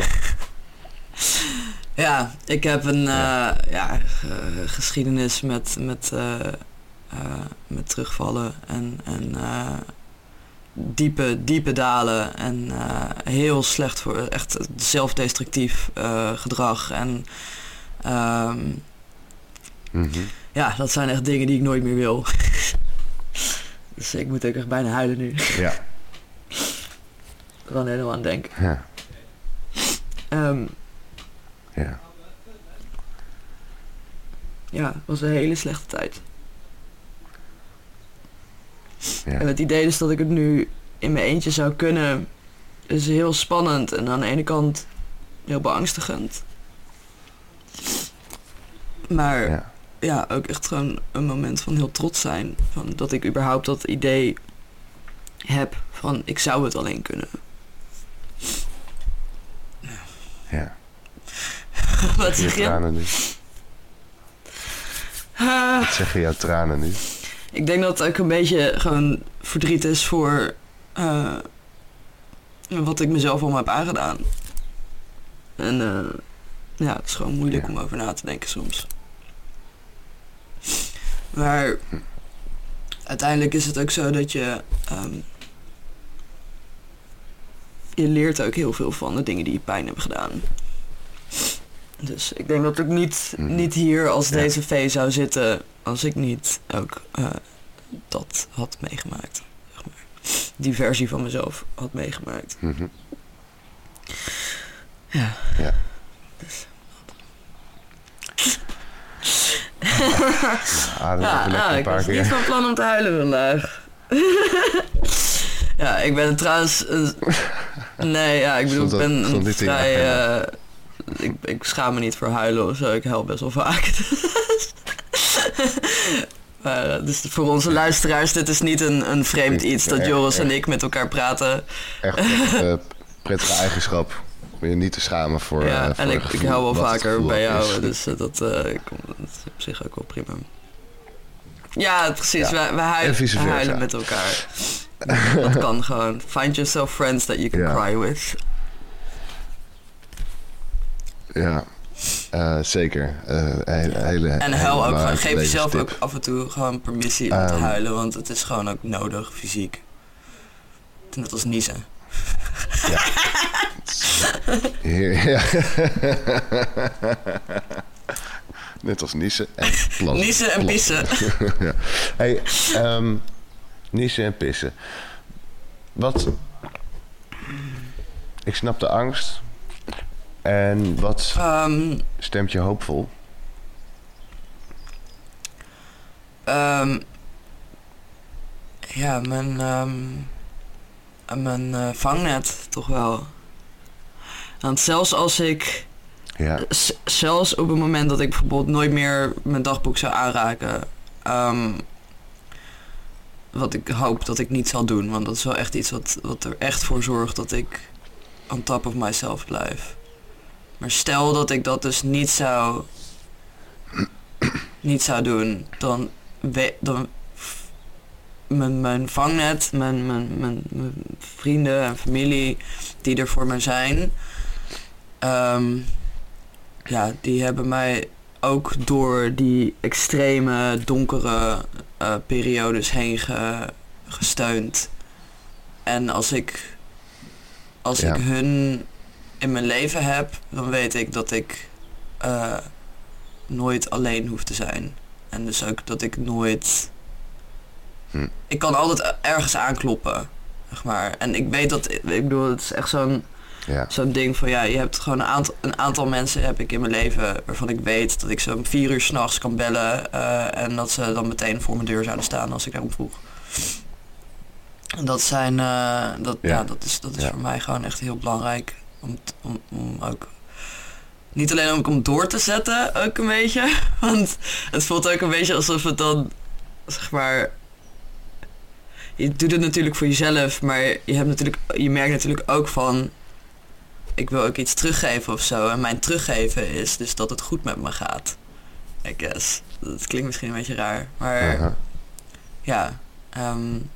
Ja, ik heb een Ja. ja. ja, ge- geschiedenis met, met, eh, eh, met terugvallen en, en eh, diepe, diepe dalen. En eh, heel slecht voor echt zelfdestructief eh, gedrag. En ehm, Mhm. ja, dat zijn echt dingen die ik nooit meer wil. dus ik moet ook echt bijna huilen nu. Ja. Ik kan er helemaal aan denken. Ja. Ehm, Ja. ja, het was een hele slechte tijd. Ja. En het idee dus dat ik het nu in mijn eentje zou kunnen, is heel spannend. En aan de ene kant heel beangstigend. Maar ja. Ja. ook echt gewoon een moment van heel trots zijn. Van dat ik überhaupt dat idee heb van ik zou het alleen kunnen. Ja. Wat zeg je? tranen nu. Ah. Wat zeggen jouw tranen nu? Ik denk dat het ook een beetje gewoon verdriet is voor eh, wat ik mezelf allemaal heb aangedaan. En eh, ja, het is gewoon moeilijk Ja. om over na te denken soms. Maar uiteindelijk is het ook zo dat je. ehm, je leert ook heel veel van de dingen die je pijn hebben gedaan. Dus ik denk dat ik niet, Mhm. niet hier als Ja. deze V zou zitten als ik niet ook eh, dat had meegemaakt. Zeg maar. Die versie van mezelf had meegemaakt. Mhm. Ja. Ja. Dus. Ja, lekker nou, ik was niet van plan om te huilen vandaag. ja, ik ben trouwens... nee, ja, ik bedoel, ik ben een vrij... eh, ik, ik schaam me niet voor huilen of zo. Ik huil best wel vaak. maar, eh, dus voor onze luisteraars, dit is niet een, een vreemd iets dat Joris en ik met elkaar praten. Echt een eh, prettige eigenschap. Om je niet te schamen voor. eh, ja, voor en ik, ik gevoel, hou wel vaker bij jou, dus eh, dat, eh, is op zich ook wel prima. Ja, precies. Ja, wij, en huilen, huilen met elkaar. dat kan gewoon. Find yourself friends that you can Ja. cry with. Ja. Uh, zeker. Uh, hele, hele, en huil ook. Geef jezelf ook af en toe gewoon permissie om um, te ehm. huilen, want het is gewoon ook nodig, fysiek. Net als niezen. Ja. ja. Net als niezen en plassen. Niezen en pissen. ja. Hey, um, niezen en pissen. Wat... Ik snap de angst. En wat um, stemt je hoopvol? Um, ja, mijn, um, mijn uh, vangnet toch wel. Want zelfs als ik... Ja. Zelfs op het moment dat ik bijvoorbeeld nooit meer mijn dagboek zou aanraken... wat ik hoop dat ik niet zal doen. Want dat is wel echt iets wat, wat er echt voor zorgt dat ik on top of myself blijf. Maar stel dat ik dat dus niet zou, niet zou doen, dan, dan mijn, mijn vangnet, mijn, mijn, mijn, mijn vrienden en familie die er voor mij zijn, um, ja, die hebben mij ook door die extreme donkere uh, periodes heen ge, gesteund. En als ik, als ik hun in mijn leven heb, dan weet ik dat ik uh, nooit alleen hoef te zijn. En dus ook dat ik nooit. Hm. Ik kan altijd ergens aankloppen, zeg maar. En ik weet dat, ik bedoel, het is echt zo'n ja. zo'n ding van ja, je hebt gewoon een aantal, een aantal mensen heb ik in mijn leven waarvan ik weet dat ik ze om vier uur s'nachts kan bellen uh, en dat ze dan meteen voor mijn deur zouden staan als ik daarom vroeg. En dat zijn, uh, dat, ja. ja. dat is, dat is voor mij gewoon echt heel belangrijk. Om, om, om ook niet alleen om, om door te zetten, ook een beetje. Want het voelt ook een beetje alsof het dan, zeg maar. Je doet het natuurlijk voor jezelf, maar je, hebt natuurlijk, je merkt natuurlijk ook van. Ik wil ook iets teruggeven of zo. En mijn teruggeven is dus dat het goed met me gaat. I guess. Dat klinkt misschien een beetje raar. Maar ja. Um,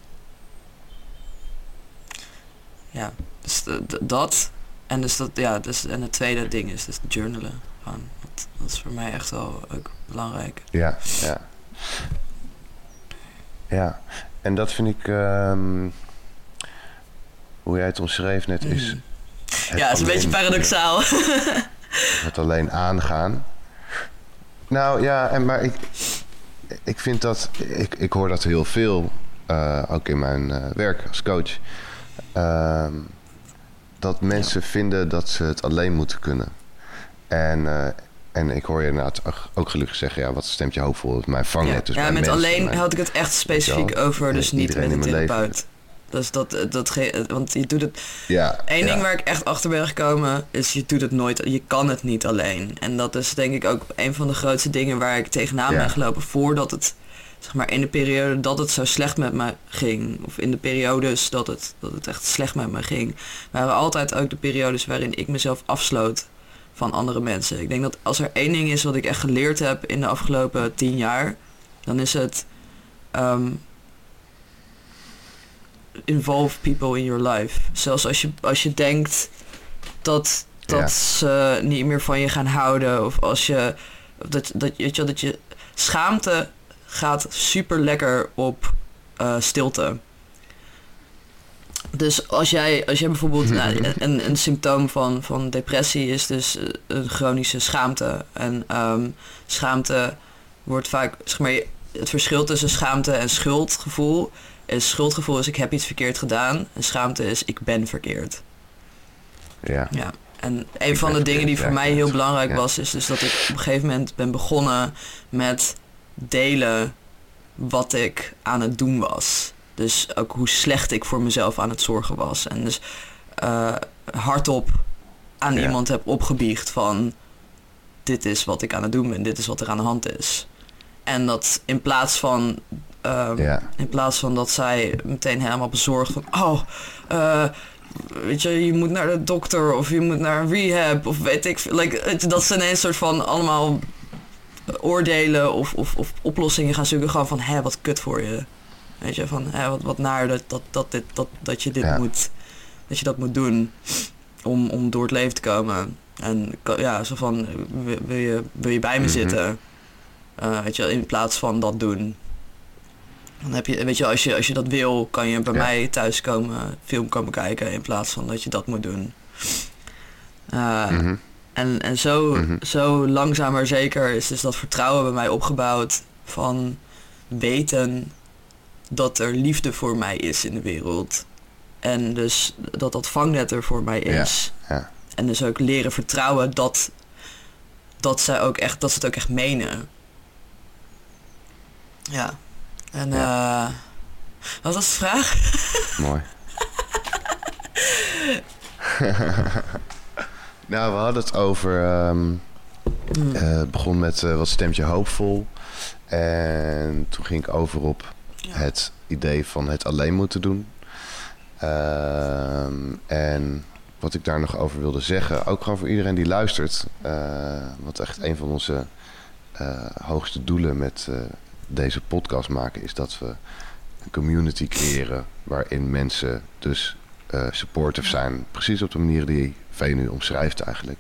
ja, dus dat. En dus dat, ja, dus, en het tweede ding is dus journalen. Gewoon, dat, dat, is voor mij echt wel ook belangrijk. Ja, ja. Ja, en dat vind ik, um, hoe jij het omschreef net, is... Mm. Ja, het is een beetje paradoxaal. het alleen aangaan. Nou ja, en, maar ik, ik vind dat, ik, ik hoor dat heel veel, uh, ook in mijn uh, werk als coach. Uh, dat mensen vinden dat ze het alleen moeten kunnen. En, uh, en ik hoor je inderdaad ook gelukkig zeggen, ja, wat stemt je hoopvol? Mijn vangnet. Ja, dus ja met alleen had ik het echt specifiek over, dus niet met een therapeut. Dus dat, dat, want je doet het. Ja. Eén ding waar ik echt achter ben gekomen is: je doet het nooit. Je kan het niet alleen. En dat is denk ik ook een van de grootste dingen waar ik tegenaan ben gelopen voordat het zeg maar in de periode dat het zo slecht met me ging, of in de periodes dat het, dat het echt slecht met me ging, waren altijd ook de periodes waarin ik mezelf afsloot van andere mensen. Ik denk dat als er één ding is wat ik echt geleerd heb in de afgelopen tien jaar, dan is het um, involve people in your life. Zelfs als je, als je denkt dat, dat ze niet meer van je gaan houden, of als je dat, dat, weet je, dat je schaamte gaat super lekker op uh, stilte. Dus als jij, als jij bijvoorbeeld nou, een, een symptoom van, van depressie is dus eh, een chronische schaamte. En um, schaamte wordt vaak, zeg maar, het verschil tussen schaamte en schuldgevoel is schuldgevoel is ik heb iets verkeerd gedaan en schaamte is ik ben verkeerd. Ja. ja. En een van de dingen die voor mij heel belangrijk was, is dus dat ik op een gegeven moment ben begonnen met delen wat ik aan het doen was. Dus ook hoe slecht ik voor mezelf aan het zorgen was. En dus uh, hardop aan iemand heb opgebiecht van... dit is wat ik aan het doen ben, dit is wat er aan de hand is. En dat in plaats van... Um, in plaats van dat zij meteen helemaal bezorgd van... oh, uh, weet je, je moet naar de dokter of je moet naar een rehab of weet ik like, dat ze ineens soort van allemaal oordelen of, of, of oplossingen gaan zoeken. Gewoon van, hé, wat kut voor je. Weet je, van, hé, wat, wat naar dat, dat, dat, dit, dat, dat je dit moet, dat je dat moet doen. om, om door het leven te komen. En ja, zo van, wil je, wil je bij me mhm. zitten? Uh, weet je, in plaats van dat doen. Dan heb je, weet je, als je, als je dat wil, kan je bij mij thuis komen, film komen kijken, in plaats van dat je dat moet doen. Uh, En, en zo, mm zo langzaam maar zeker is dus dat vertrouwen bij mij opgebouwd van weten dat er liefde voor mij is in de wereld. En dus dat dat vangnet er voor mij is. Ja, ja. En dus ook leren vertrouwen dat, dat, zij ook echt, dat ze het ook echt menen. Ja. En ja. Uh, wat was de vraag? Mooi. nou, we hadden het over. Um, het begon met uh, wat stemtje hoopvol. En toen ging ik over op het idee van het alleen moeten doen. Ehm, en wat ik daar nog over wilde zeggen, ook gewoon voor iedereen die luistert. Uh, wat echt een van onze hoogste doelen met deze podcast maken, is dat we een community creëren waarin mensen dus supportive zijn. Precies op de manier die Vee nu omschrijft eigenlijk.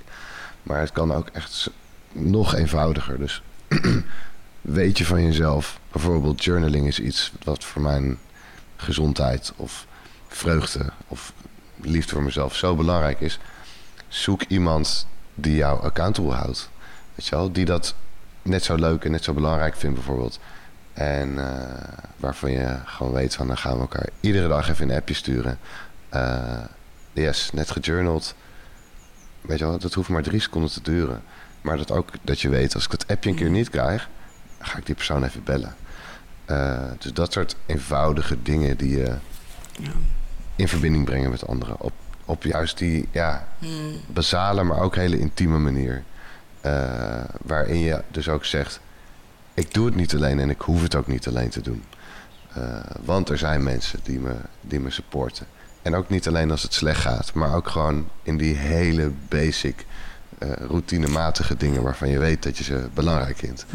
Maar het kan ook echt nog eenvoudiger. Dus weet je van jezelf. Bijvoorbeeld journaling is iets wat voor mijn gezondheid of vreugde of liefde voor mezelf zo belangrijk is. Zoek iemand die jou accountable houdt. Weet je wel? Die dat net zo leuk en net zo belangrijk vindt bijvoorbeeld. En uh, waarvan je gewoon weet van dan gaan we elkaar iedere dag even een appje sturen. Uh, yes, net gejournald. Weet je wel, dat hoeft maar drie seconden te duren. Maar dat ook dat je weet, als ik dat appje een keer niet krijg, ga ik die persoon even bellen. Uh, dus dat soort eenvoudige dingen die je ja. in verbinding brengen met anderen. Op, op juist die ja, hmm. basale, maar ook hele intieme manier. Uh, waarin je dus ook zegt: Ik doe het niet alleen en ik hoef het ook niet alleen te doen. Uh, want er zijn mensen die me, die me supporten. En ook niet alleen als het slecht gaat, maar ook gewoon in die hele basic, uh, routinematige dingen waarvan je weet dat je ze belangrijk vindt.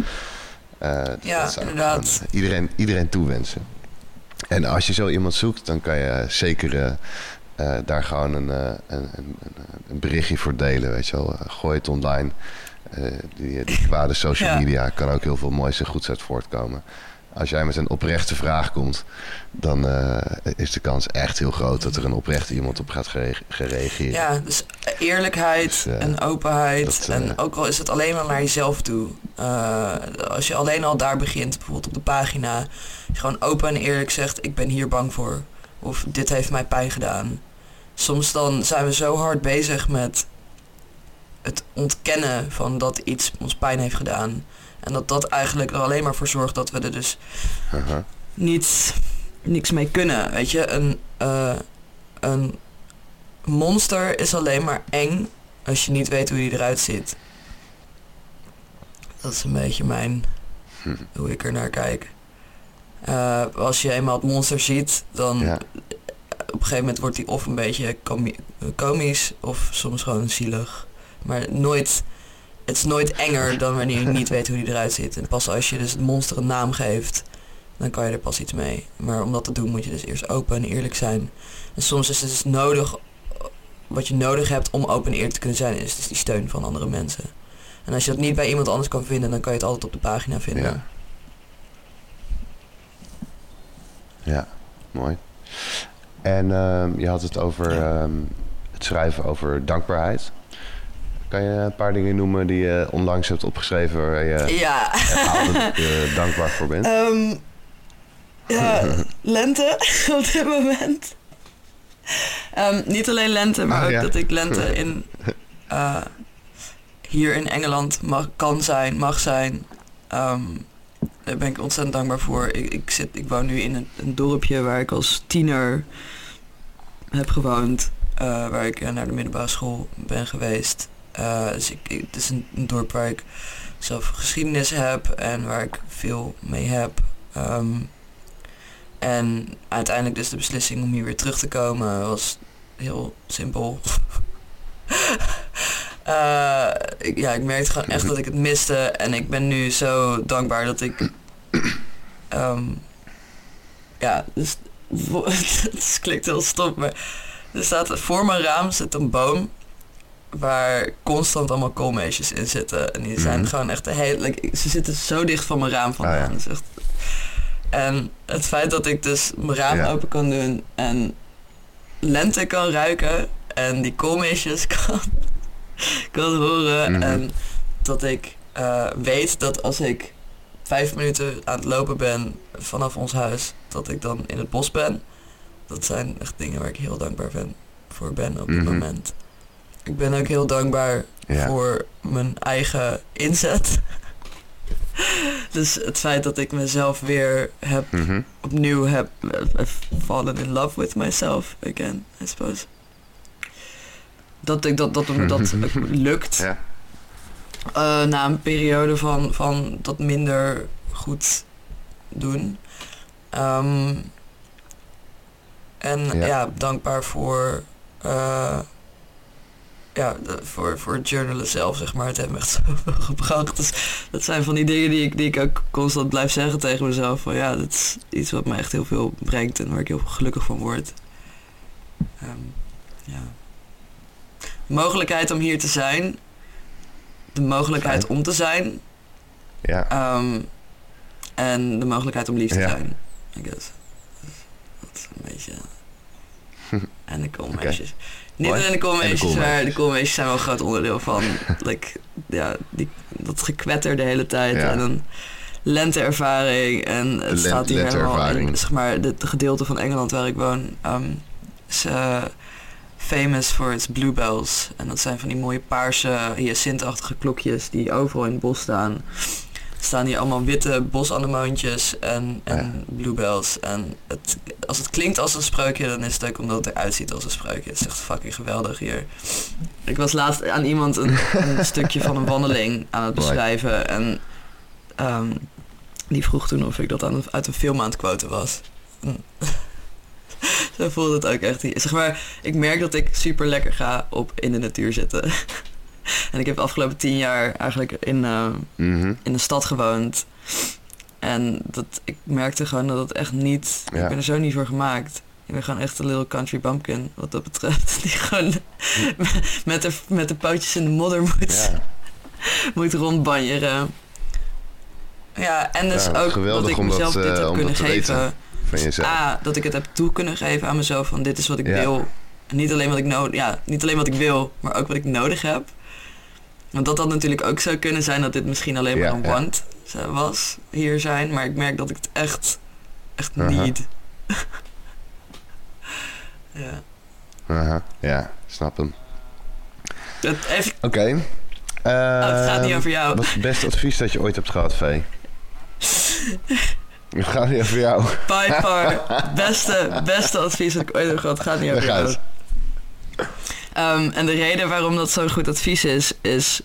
Uh, ja, inderdaad. iedereen, iedereen toewensen. En als je zo iemand zoekt, dan kan je zeker uh, daar gewoon een, een, een, een, berichtje voor delen. Weet je wel. gooi het online. die, die kwade social media kan ook heel veel moois en goeds uit voortkomen als jij met een oprechte vraag komt, dan uh, is de kans echt heel groot dat er een oprechte iemand op gaat gereageerd. Ja, dus eerlijkheid dus, uh, en openheid. en uh, ook al is het alleen maar naar jezelf toe. als je alleen al daar begint, bijvoorbeeld op de pagina, je gewoon open en eerlijk zegt: Ik ben hier bang voor. Of dit heeft mij pijn gedaan. Soms dan zijn we zo hard bezig met het ontkennen van dat iets ons pijn heeft gedaan en dat dat eigenlijk er alleen maar voor zorgt dat we er dus uh niets, niks mee kunnen. Weet je, een, uh, een monster is alleen maar eng als je niet weet hoe hij eruit ziet. Dat is een beetje mijn, hm. hoe ik er naar kijk. Uh, als je eenmaal het monster ziet, dan ja. op een gegeven moment wordt hij of een beetje komisch of soms gewoon zielig. Maar nooit het is nooit enger dan wanneer je niet weet hoe die eruit ziet. En pas als je dus het monster een naam geeft, dan kan je er pas iets mee. Maar om dat te doen moet je dus eerst open en eerlijk zijn. En soms is het dus nodig, wat je nodig hebt om open en eerlijk te kunnen zijn, is dus die steun van andere mensen. En als je dat niet bij iemand anders kan vinden, dan kan je het altijd op de pagina vinden. Ja, ja mooi. En uh, je had het over uh, het schrijven over dankbaarheid. Kan je een paar dingen noemen die je onlangs hebt opgeschreven waar je ja. uh, dankbaar voor bent? Um, ja, lente op dit moment. Um, niet alleen lente, maar oh, ook dat ik lente in, uh, hier in Engeland mag, kan zijn, mag zijn. Um, daar ben ik ontzettend dankbaar voor. Ik, ik, zit, ik woon nu in een, een dorpje waar ik als tiener heb gewoond. Uh, waar ik naar de middelbare school ben geweest. Uh, dus ik, het is een, dorp waar ik zelf geschiedenis heb en waar ik veel mee heb. Um, en uiteindelijk dus de beslissing om hier weer terug te komen was heel simpel. uh, ik, ja, ik merkte gewoon echt dat ik het miste. En ik ben nu zo dankbaar dat ik... Um, ja, dus het klinkt heel stom, maar er staat voor mijn raam zit een boom waar constant allemaal koolmeesjes in zitten. En die zijn Mhm. gewoon echt de hele... like, ze zitten zo dicht van mijn raam vandaan. Ah, ja. Dat is echt- En het feit dat ik dus mijn raam Ja. open kan doen en lente kan ruiken en die koolmeesjes kan, kan horen Mhm. en dat ik eh, weet dat als ik vijf minuten aan het lopen ben vanaf ons huis, dat ik dan in het bos ben. Dat zijn echt dingen waar ik heel dankbaar ben, voor ben op dit Mhm. moment. Ik ben ook heel dankbaar Ja. voor mijn eigen inzet. dus het feit dat ik mezelf weer heb, Mhm. opnieuw heb eh, fallen in love with myself again, I suppose. Dat ik dat, dat, me dat lukt. Ja. Eh, na een periode van, van dat minder goed doen. Ehm, en Ja. ja. dankbaar voor, eh, ja, voor, voor het journalen zelf, zeg maar. Het heeft me echt zoveel gebracht. Dus dat zijn van die dingen die ik, die ik ook constant blijf zeggen tegen mezelf. Van ja, dat is iets wat me echt heel veel brengt en waar ik heel gelukkig van word. Ehm, ja. De mogelijkheid om hier te zijn. De mogelijkheid om te zijn. Ja. Ehm, en de mogelijkheid om lief te Ja. zijn, I guess. Dus dat is een beetje... en de koolmeisjes. Niet Mooi. alleen de koolmeisjes, de maar de koolmeisjes zijn wel een groot onderdeel van... like, ja, die, dat gekwetter de hele tijd. Ja. En een lenteervaring. En het staat hier helemaal in, zeg maar, het gedeelte van Engeland waar ik woon... ehm, is eh, famous for its bluebells. En dat zijn van die mooie paarse, hyacintachtige klokjes die overal in het bos staan. Staan hier allemaal witte bosanemoontjes en, en bluebells. En het, als het klinkt als een spreukje, dan is het ook omdat het eruit ziet als een spreukje. Het is echt fucking geweldig hier. Ik was laatst aan iemand een, een stukje van een wandeling aan het beschrijven. En ehm, die vroeg toen of ik dat aan, uit een film aan het quoten was. En Zo voelde het ook echt. Zeg maar, ik merk dat ik super lekker ga op in de natuur zitten. en ik heb de afgelopen tien jaar eigenlijk in, eh, Mhm. in de stad gewoond. En dat, ik merkte gewoon dat het echt niet... Ja. Ik ben er zo niet voor gemaakt. Ik ben gewoon echt een little country bumpkin, wat dat betreft. Die gewoon met de, met de pootjes in de modder moet, Ja. moet rondbanjeren. Ja, en dus Ja, ook dat ik om dat, mezelf dit eh, heb om kunnen geven. Van jezelf. A, dat ik het heb toe kunnen geven aan mezelf van dit is wat ik wil. En niet alleen wat ik nodig, ja, niet alleen wat ik wil, maar ook wat ik nodig heb. Want dat had natuurlijk ook zou kunnen zijn dat dit misschien alleen maar Ja, een ja. want was, hier zijn. Maar ik merk dat ik het echt, echt niet. ja. Ja, snap hem. Het, even, Oké. oh, het gaat niet Ehm, over jou. Wat is het beste advies dat je ooit hebt gehad, Vee? Het gaat niet over jou. By far, beste, beste advies dat ik ooit heb gehad, gaat niet over jou. Ehm, en de reden waarom dat zo'n goed advies is, is...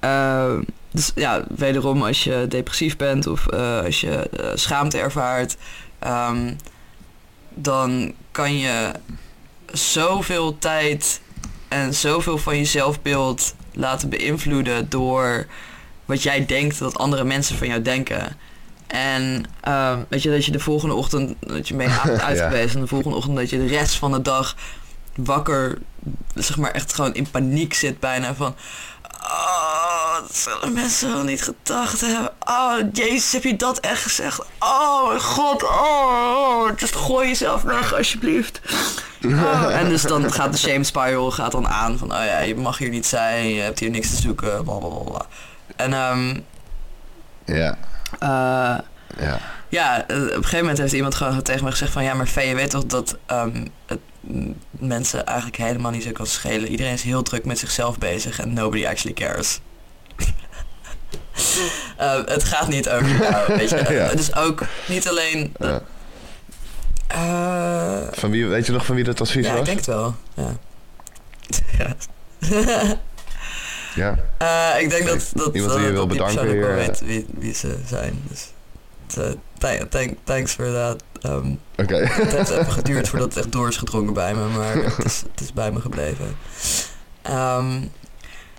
ehm, dus ja, wederom als je depressief bent of eh, als je eh, schaamte ervaart... ehm, dan kan je zoveel tijd en zoveel van je zelfbeeld laten beïnvloeden... door wat jij denkt dat andere mensen van jou denken... En weet je, dat je de volgende ochtend, dat je mee uit uit Ja. geweest en de volgende ochtend dat je de rest van de dag wakker, zeg maar echt gewoon in paniek zit bijna van... Oh, dat zullen mensen wel niet gedacht hebben. Oh, jezus, heb je dat echt gezegd? Oh, mijn god, oh, just gooi jezelf weg alsjeblieft. Oh, en dus dan gaat de shame spiral gaat dan aan van, oh ja, je mag hier niet zijn, je hebt hier niks te zoeken, bla bla bla, bla. En ehm Ja. Ja. ja, eh, op een gegeven moment heeft iemand gewoon tegen me gezegd van... Ja, maar Vee, je weet toch dat ehm, het mensen eigenlijk helemaal niet zo kan schelen. Iedereen is heel druk met zichzelf bezig en nobody actually cares. Eh, het gaat niet over jou, weet je. Ja. Het is ook niet alleen... Ja. eh, Van wie, weet je nog van wie dat advies ja, ik was? denk het wel. Ja. ja. Ja. Eh, ik denk dat, dat, Iemand dat, die je wil bedanken ook wel weet wie, wie ze zijn. Dus eh, thank- thanks for that. Ehm, Oké. het heeft even geduurd voordat het echt door is gedrongen bij me, maar het is, het is bij me gebleven. Ehm,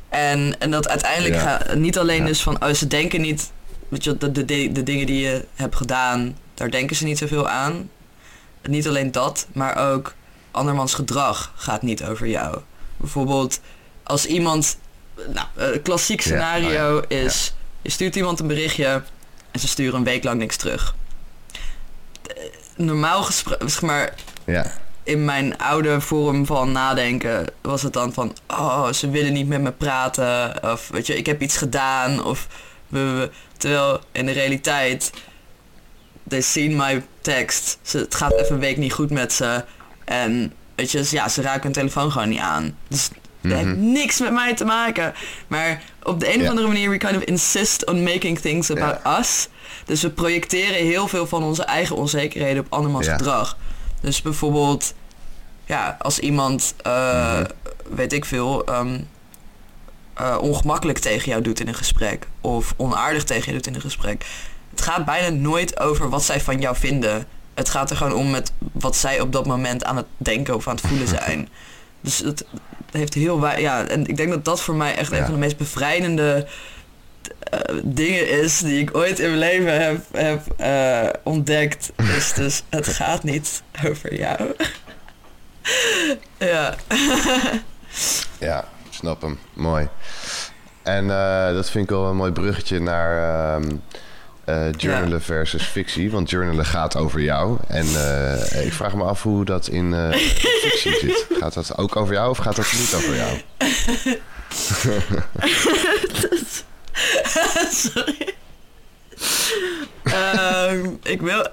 en, en dat uiteindelijk Ja. niet alleen Ja. dus van, oh, ze denken niet, weet je, de, de, de, de dingen die je hebt gedaan, daar denken ze niet zoveel aan. Niet alleen dat, maar ook andermans gedrag gaat niet over jou. Bijvoorbeeld als iemand, nou, een klassiek scenario oh is, je stuurt iemand een berichtje en ze sturen een week lang niks terug. Normaal gesproken, zeg maar, ja. in mijn oude vorm van nadenken was het dan van, oh, ze willen niet met me praten, of weet je, ik heb iets gedaan, of we, terwijl in de realiteit, they seen my text, het gaat even een week niet goed met ze, en weet je, ja, ze raken hun telefoon gewoon niet aan. Dus dat heeft mhm. niks met mij te maken. Maar op de een of andere manier, we kind of insist on making things about us. Dus we projecteren heel veel van onze eigen onzekerheden op andermans gedrag. Dus bijvoorbeeld, ja, als iemand, uh, mm weet ik veel, um, uh, ongemakkelijk tegen jou doet in een gesprek. Of onaardig tegen jou doet in een gesprek. Het gaat bijna nooit over wat zij van jou vinden. Het gaat er gewoon om met wat zij op dat moment aan het denken of aan het voelen zijn. dus het heeft heel Ja, en ik denk dat dat voor mij echt een van de meest bevrijdende uh, dingen is die ik ooit in mijn leven heb, heb uh, ontdekt. Dus, dus het gaat niet over jou. ja. ja, snap hem. Mooi. En uh, dat vind ik wel een mooi bruggetje naar uh, uh, journalen versus fictie. Want journalen gaat over jou. En uh, ik vraag me af hoe dat in uh, fictie zit. Gaat dat ook over jou of gaat dat niet over jou? Sorry. um, ik wil...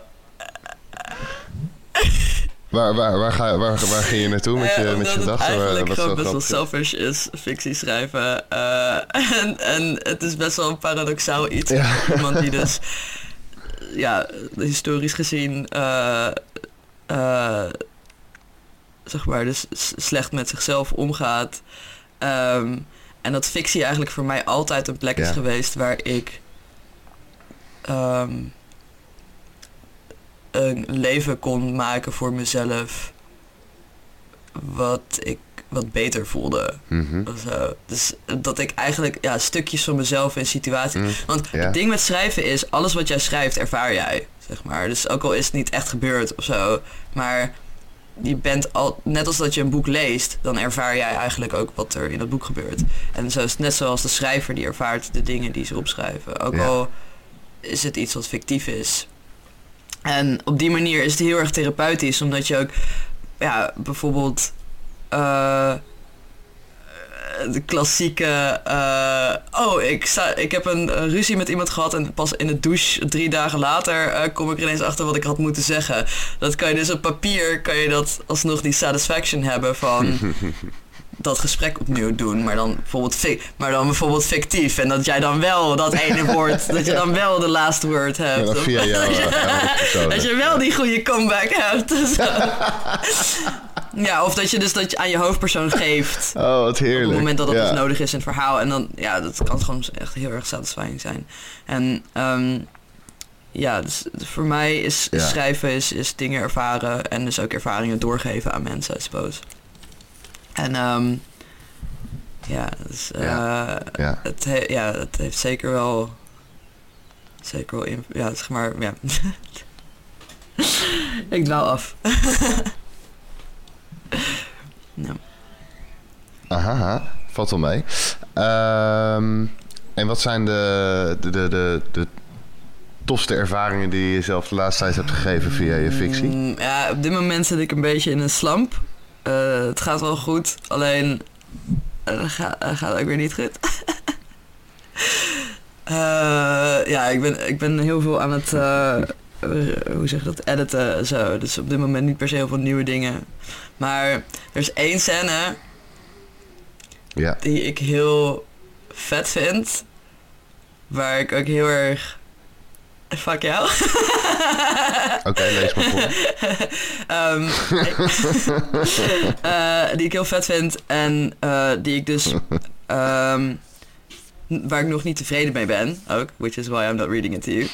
Waar, waar, waar, ga, waar, waar ging je naartoe met je, uh, met je gedachten? Eigenlijk wat gewoon best wel selfish is, fictie schrijven. Uh, en, en het is best wel een paradoxaal iets. Ja. Iemand die dus, ja, historisch gezien, uh, zeg maar, dus slecht met zichzelf omgaat. Um, en dat fictie eigenlijk voor mij altijd een plek is geweest waar ik um, een leven kon maken voor mezelf wat ik wat beter voelde. Mm zo. Dus dat ik eigenlijk ja, stukjes van mezelf in situaties. Mm, Want het ding met schrijven is, alles wat jij schrijft, ervaar jij. Zeg maar. Dus ook al is het niet echt gebeurd of zo. Maar je bent al, net als dat je een boek leest, dan ervaar jij eigenlijk ook wat er in dat boek gebeurt. En zo is net zoals de schrijver die ervaart de dingen die ze opschrijven. Ook al is het iets wat fictief is. En op die manier is het heel erg therapeutisch, omdat je ook, ja, bijvoorbeeld. Uh, de klassieke. Uh, oh, ik, sta, ik heb een ruzie met iemand gehad en pas in de douche drie dagen later kom ik er ineens achter wat ik had moeten zeggen. Dat kan je dus op papier, kan je dat alsnog die satisfaction hebben van. dat gesprek opnieuw doen, maar dan bijvoorbeeld, maar dan bijvoorbeeld fictief. En dat jij dan wel dat ene woord, dat je dan wel de last word hebt. Ja, via jou, dat je wel die goede comeback hebt. ja, of dat je dus dat je aan je hoofdpersoon geeft. Oh, wat heerlijk. Op het moment dat dat dus nodig is in het verhaal. En dan, ja, dat kan gewoon echt heel erg satisfying zijn. En um, ja, dus voor mij is schrijven is, is dingen ervaren en dus ook ervaringen doorgeven aan mensen, I suppose. En um, ja, dus, uh, ja. ja. Het, he, ja, het heeft zeker wel. Zeker wel. Ja, zeg maar. Ja. ik dwaal af. ja. Aha, valt wel mee. Um, en wat zijn de, de, de, de, de tofste ervaringen die je zelf de laatste tijd hebt gegeven via je fictie? Mm, ja, op dit moment zit ik een beetje in een slamp. Uh, het gaat wel goed, alleen uh, gaat, uh, gaat ook weer niet goed. ja, ik ben, ik ben heel veel aan het, hoe zeg je dat, editen zo. Dus op dit moment niet per se heel veel nieuwe dingen. Maar er is één scène ja. die ik heel vet vind. Waar ik ook heel erg Fuck jou. Oké, lees maar voor. um, uh, die ik heel vet vind en uh, die ik dus... Um, waar ik nog niet tevreden mee ben, ook. Which is why I'm not reading it to you.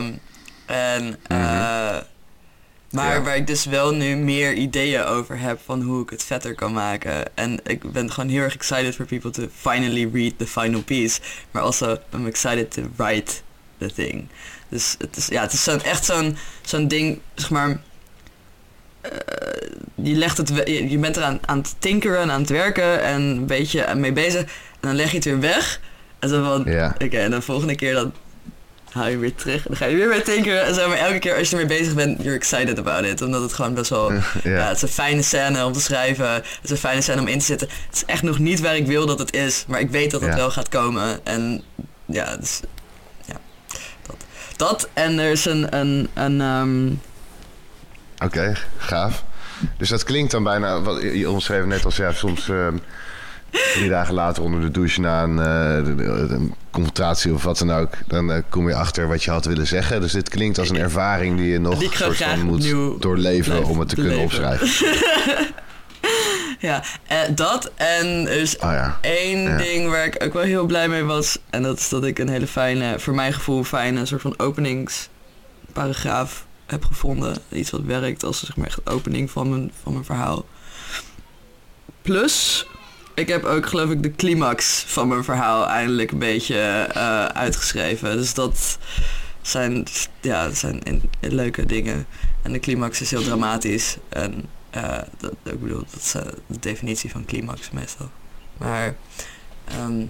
Um, en... Uh, mm -hmm. Maar ja. waar ik dus wel nu meer ideeën over heb van hoe ik het vetter kan maken. En ik ben gewoon heel erg excited for people to finally read the final piece. Maar also I'm excited to write the thing. Dus het is, ja, het is zo'n, echt zo'n, zo'n ding, zeg maar... Uh, je legt het, je bent eraan aan het tinkeren en aan het werken en een beetje mee bezig. En dan leg je het weer weg. En zo van, Ja. oké, en de volgende keer dan haal je weer terug. En dan ga je weer mee tinkeren. En zo, maar elke keer als je ermee bezig bent, you're excited about it. Omdat het gewoon best wel, ja. Ja. het is een fijne scène om te schrijven. Het is een fijne scène om in te zitten. Het is echt nog niet waar ik wil dat het is. Maar ik weet dat het Ja. wel gaat komen. En ja, dus, dat. En er is een, een, een ehm, Oké, gaaf. Dus dat klinkt dan bijna, wat je omschreef net als ja, soms ehm, drie dagen later onder de douche na een, eh, een confrontatie of wat dan ook, dan eh, kom je achter wat je had willen zeggen. Dus dit klinkt als een ervaring die je nog Die soort van moet doorleven om het te kunnen opschrijven. Ja, eh, dat en er is Oh ja. één Ja. ding waar ik ook wel heel blij mee was. En dat is dat ik een hele fijne, voor mijn gevoel fijne soort van openingsparagraaf heb gevonden. Iets wat werkt als zeg maar echt de opening van mijn, van mijn verhaal. Plus, ik heb ook geloof ik de climax van mijn verhaal eindelijk een beetje eh, uitgeschreven. Dus dat zijn, ja, dat zijn in- leuke dingen. En de climax is heel dramatisch. En eh, dat, ik bedoel, dat is eh, de definitie van climax meestal. Maar ehm,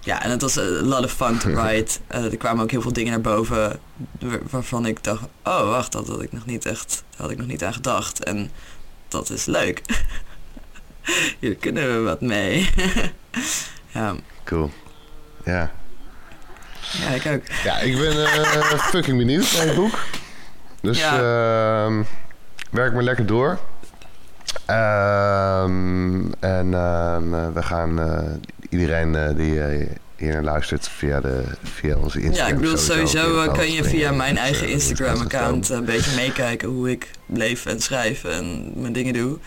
ja, en het was a lot of fun to write. Eh, er kwamen ook heel veel dingen naar boven wa- waarvan ik dacht, oh wacht, dat had ik nog niet echt, had ik nog niet aan gedacht. En dat is leuk. Hier kunnen we wat mee. ja, Cool. Ja. ja, ik ook. Ja, ik ben eh, fucking benieuwd naar het boek. Dus ehm, werk maar lekker door. Ehm, en ehm, eh, we gaan eh, iedereen eh, die eh, hier naar luistert via, de, via onze Instagram. Ja, ik bedoel, sowieso kan je via mijn Dus, eigen Instagram-account een beetje meekijken hoe ik leef en schrijf en mijn dingen doe.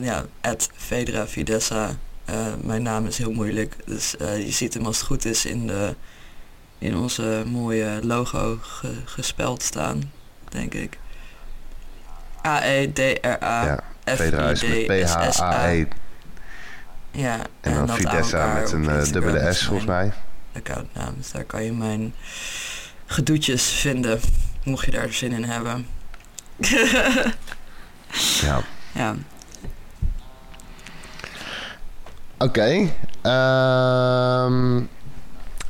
Ja, at Fedra Fidessa. Mijn naam is heel moeilijk, dus je ziet hem als het goed is in, de, in onze mooie logo ge- gespeld staan, denk ik. E A-E-D-R-A. Ja, Fedra is met P-H-A-E Ja, en dan Fidessa met een eh, dubbele S volgens mij. accountnaam. Dus daar kan je mijn gedoetjes vinden, mocht je daar zin in hebben. Ja. ja, Oké. ehm,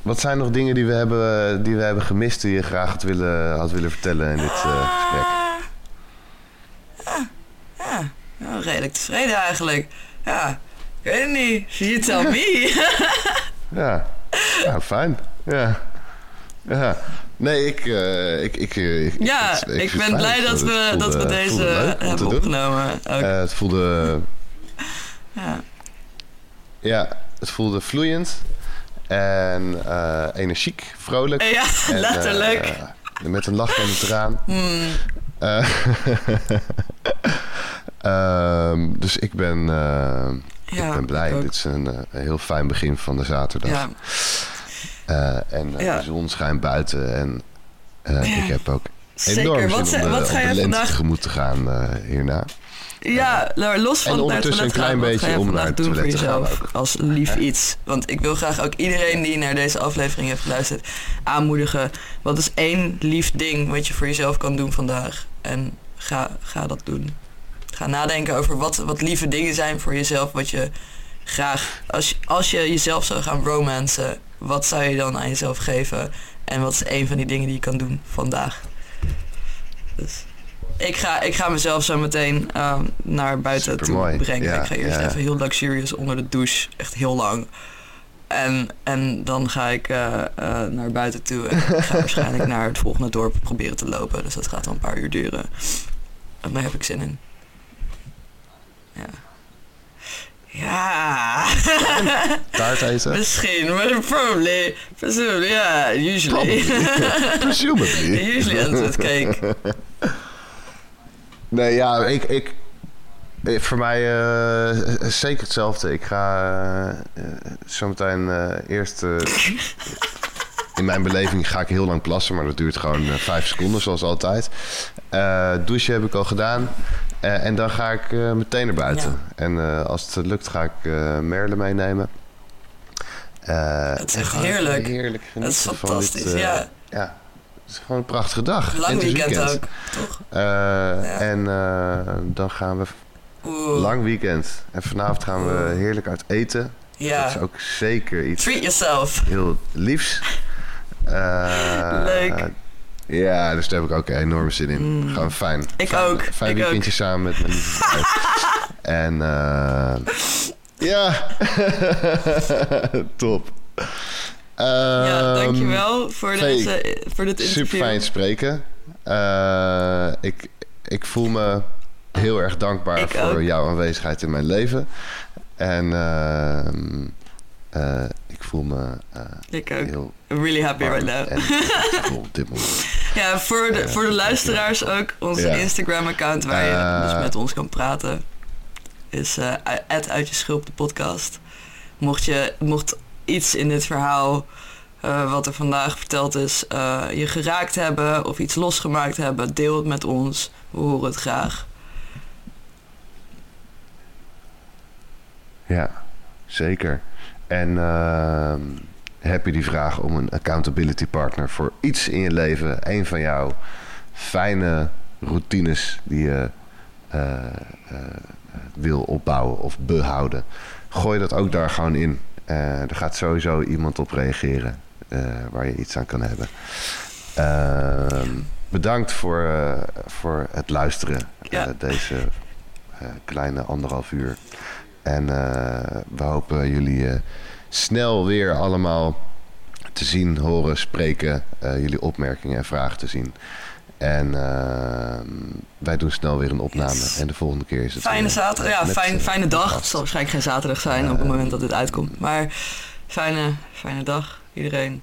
wat zijn nog dingen die we hebben, die we hebben gemist die je graag had willen, had willen vertellen in dit eh, gesprek? Ja, ja, ja, redelijk tevreden eigenlijk. Ja, ik weet het niet. You tell me. Ja, ja fijn. Ja. ja. Nee, ik... eh, ik, ik, eh, ik ja, ik, ben blij dat we, voelde- dat we deze hebben opgenomen. Eh, het voelde... ja. Ja, het voelde vloeiend. En eh, energiek, vrolijk. ja, En, letterlijk. eh, met een lach en een traan. Hmm, Eh, ehm, dus ik ben, eh, ja, ik ben blij. ik. Dit is een, eh, een heel fijn begin van de zaterdag. Ja, Eh, en Ja. de zon schijnt buiten. En ik heb ook enorm zeker. Wat, zin om de, wat om ga de vandaag tegemoet te gaan hierna. Ja, nou, los van En naar het ondertussen een gaan, klein beetje om naar het doen voor te jezelf als lief iets? Want ik wil graag ook iedereen die naar deze aflevering heeft geluisterd aanmoedigen. Wat is één lief ding wat je voor jezelf kan doen vandaag? En ga, ga dat doen. Ga nadenken over wat, wat lieve dingen zijn voor jezelf. Wat je graag, als je, als je jezelf zou gaan romancen, wat zou je dan aan jezelf geven? En wat is één van die dingen die je kan doen vandaag? Dus ik ga, ik ga mezelf zo meteen ehm, naar buiten toe brengen. Ja, ik ga eerst ja. even heel luxurious onder de douche. Echt heel lang. En, en dan ga ik eh, eh, naar buiten toe. En ik ga waarschijnlijk naar het volgende dorp proberen te lopen. Dus dat gaat wel een paar uur duren. En daar heb ik zin in. Ja. Ja. Taart eten? Misschien, maar probably. Presumably, ja. Usually. Presumably. Usually antwoord cake. Nee, ja, ik... ik voor mij eh, zeker hetzelfde. Ik ga eh, zometeen eh, eerst... in mijn beleving ga ik heel lang plassen, maar dat duurt gewoon eh, vijf seconden, zoals altijd. Eh douchen heb ik al gedaan. Eh, en dan ga ik meteen naar buiten. En als het lukt, ga ik Merle meenemen. Het is echt heerlijk. heerlijk Dat is fantastisch, dit, ja. ja. Het is gewoon een prachtige dag. Lang weekend, ook, toch? En dan gaan we lang weekend. En vanavond gaan we heerlijk uit eten. Ja. Dat is ook zeker iets... Treat yourself. Heel liefs. Leuk. Ja, dus daar heb ik ook enorm zin in. Mm. Gewoon fijn. Ik fijn, ook. Fijn weekendje samen met mijn lieve En uh, ja, top. Um, ja, dankjewel voor, deze, voor dit interview. Super fijn spreken. Uh, ik, ik voel me heel erg dankbaar voor jouw aanwezigheid in mijn leven. En uh, ik voel me uh, ik ook. heel I'm really happy right now. op dit moment. Ja, voor de, voor de luisteraars ook. Onze Instagram-account waar je dus met ons kan praten. Is uh, uit je schulp de podcast. Mocht, je, mocht iets in dit verhaal... Uh, wat er vandaag verteld is, uh, je geraakt hebben of iets losgemaakt hebben, deel het met ons. We horen het graag. Ja, zeker. En uh, heb je die vraag om een accountability partner voor iets in je leven, een van jouw fijne routines die je uh, uh, wil opbouwen of behouden, gooi dat ook daar gewoon in. er gaat sowieso iemand op reageren waar je iets aan kan hebben. Ehm, bedankt voor, voor het luisteren. deze kleine anderhalf uur. En uh, we hopen jullie uh, snel weer allemaal te zien, horen, spreken. Uh, jullie opmerkingen en vragen te zien. En wij doen snel weer een opname. Yes. En de volgende keer is het. Fijne zaterdag. Ja, fijn, fijne dag. Het zal waarschijnlijk geen zaterdag zijn op het moment dat dit uitkomt. Maar fijne, fijne dag, iedereen.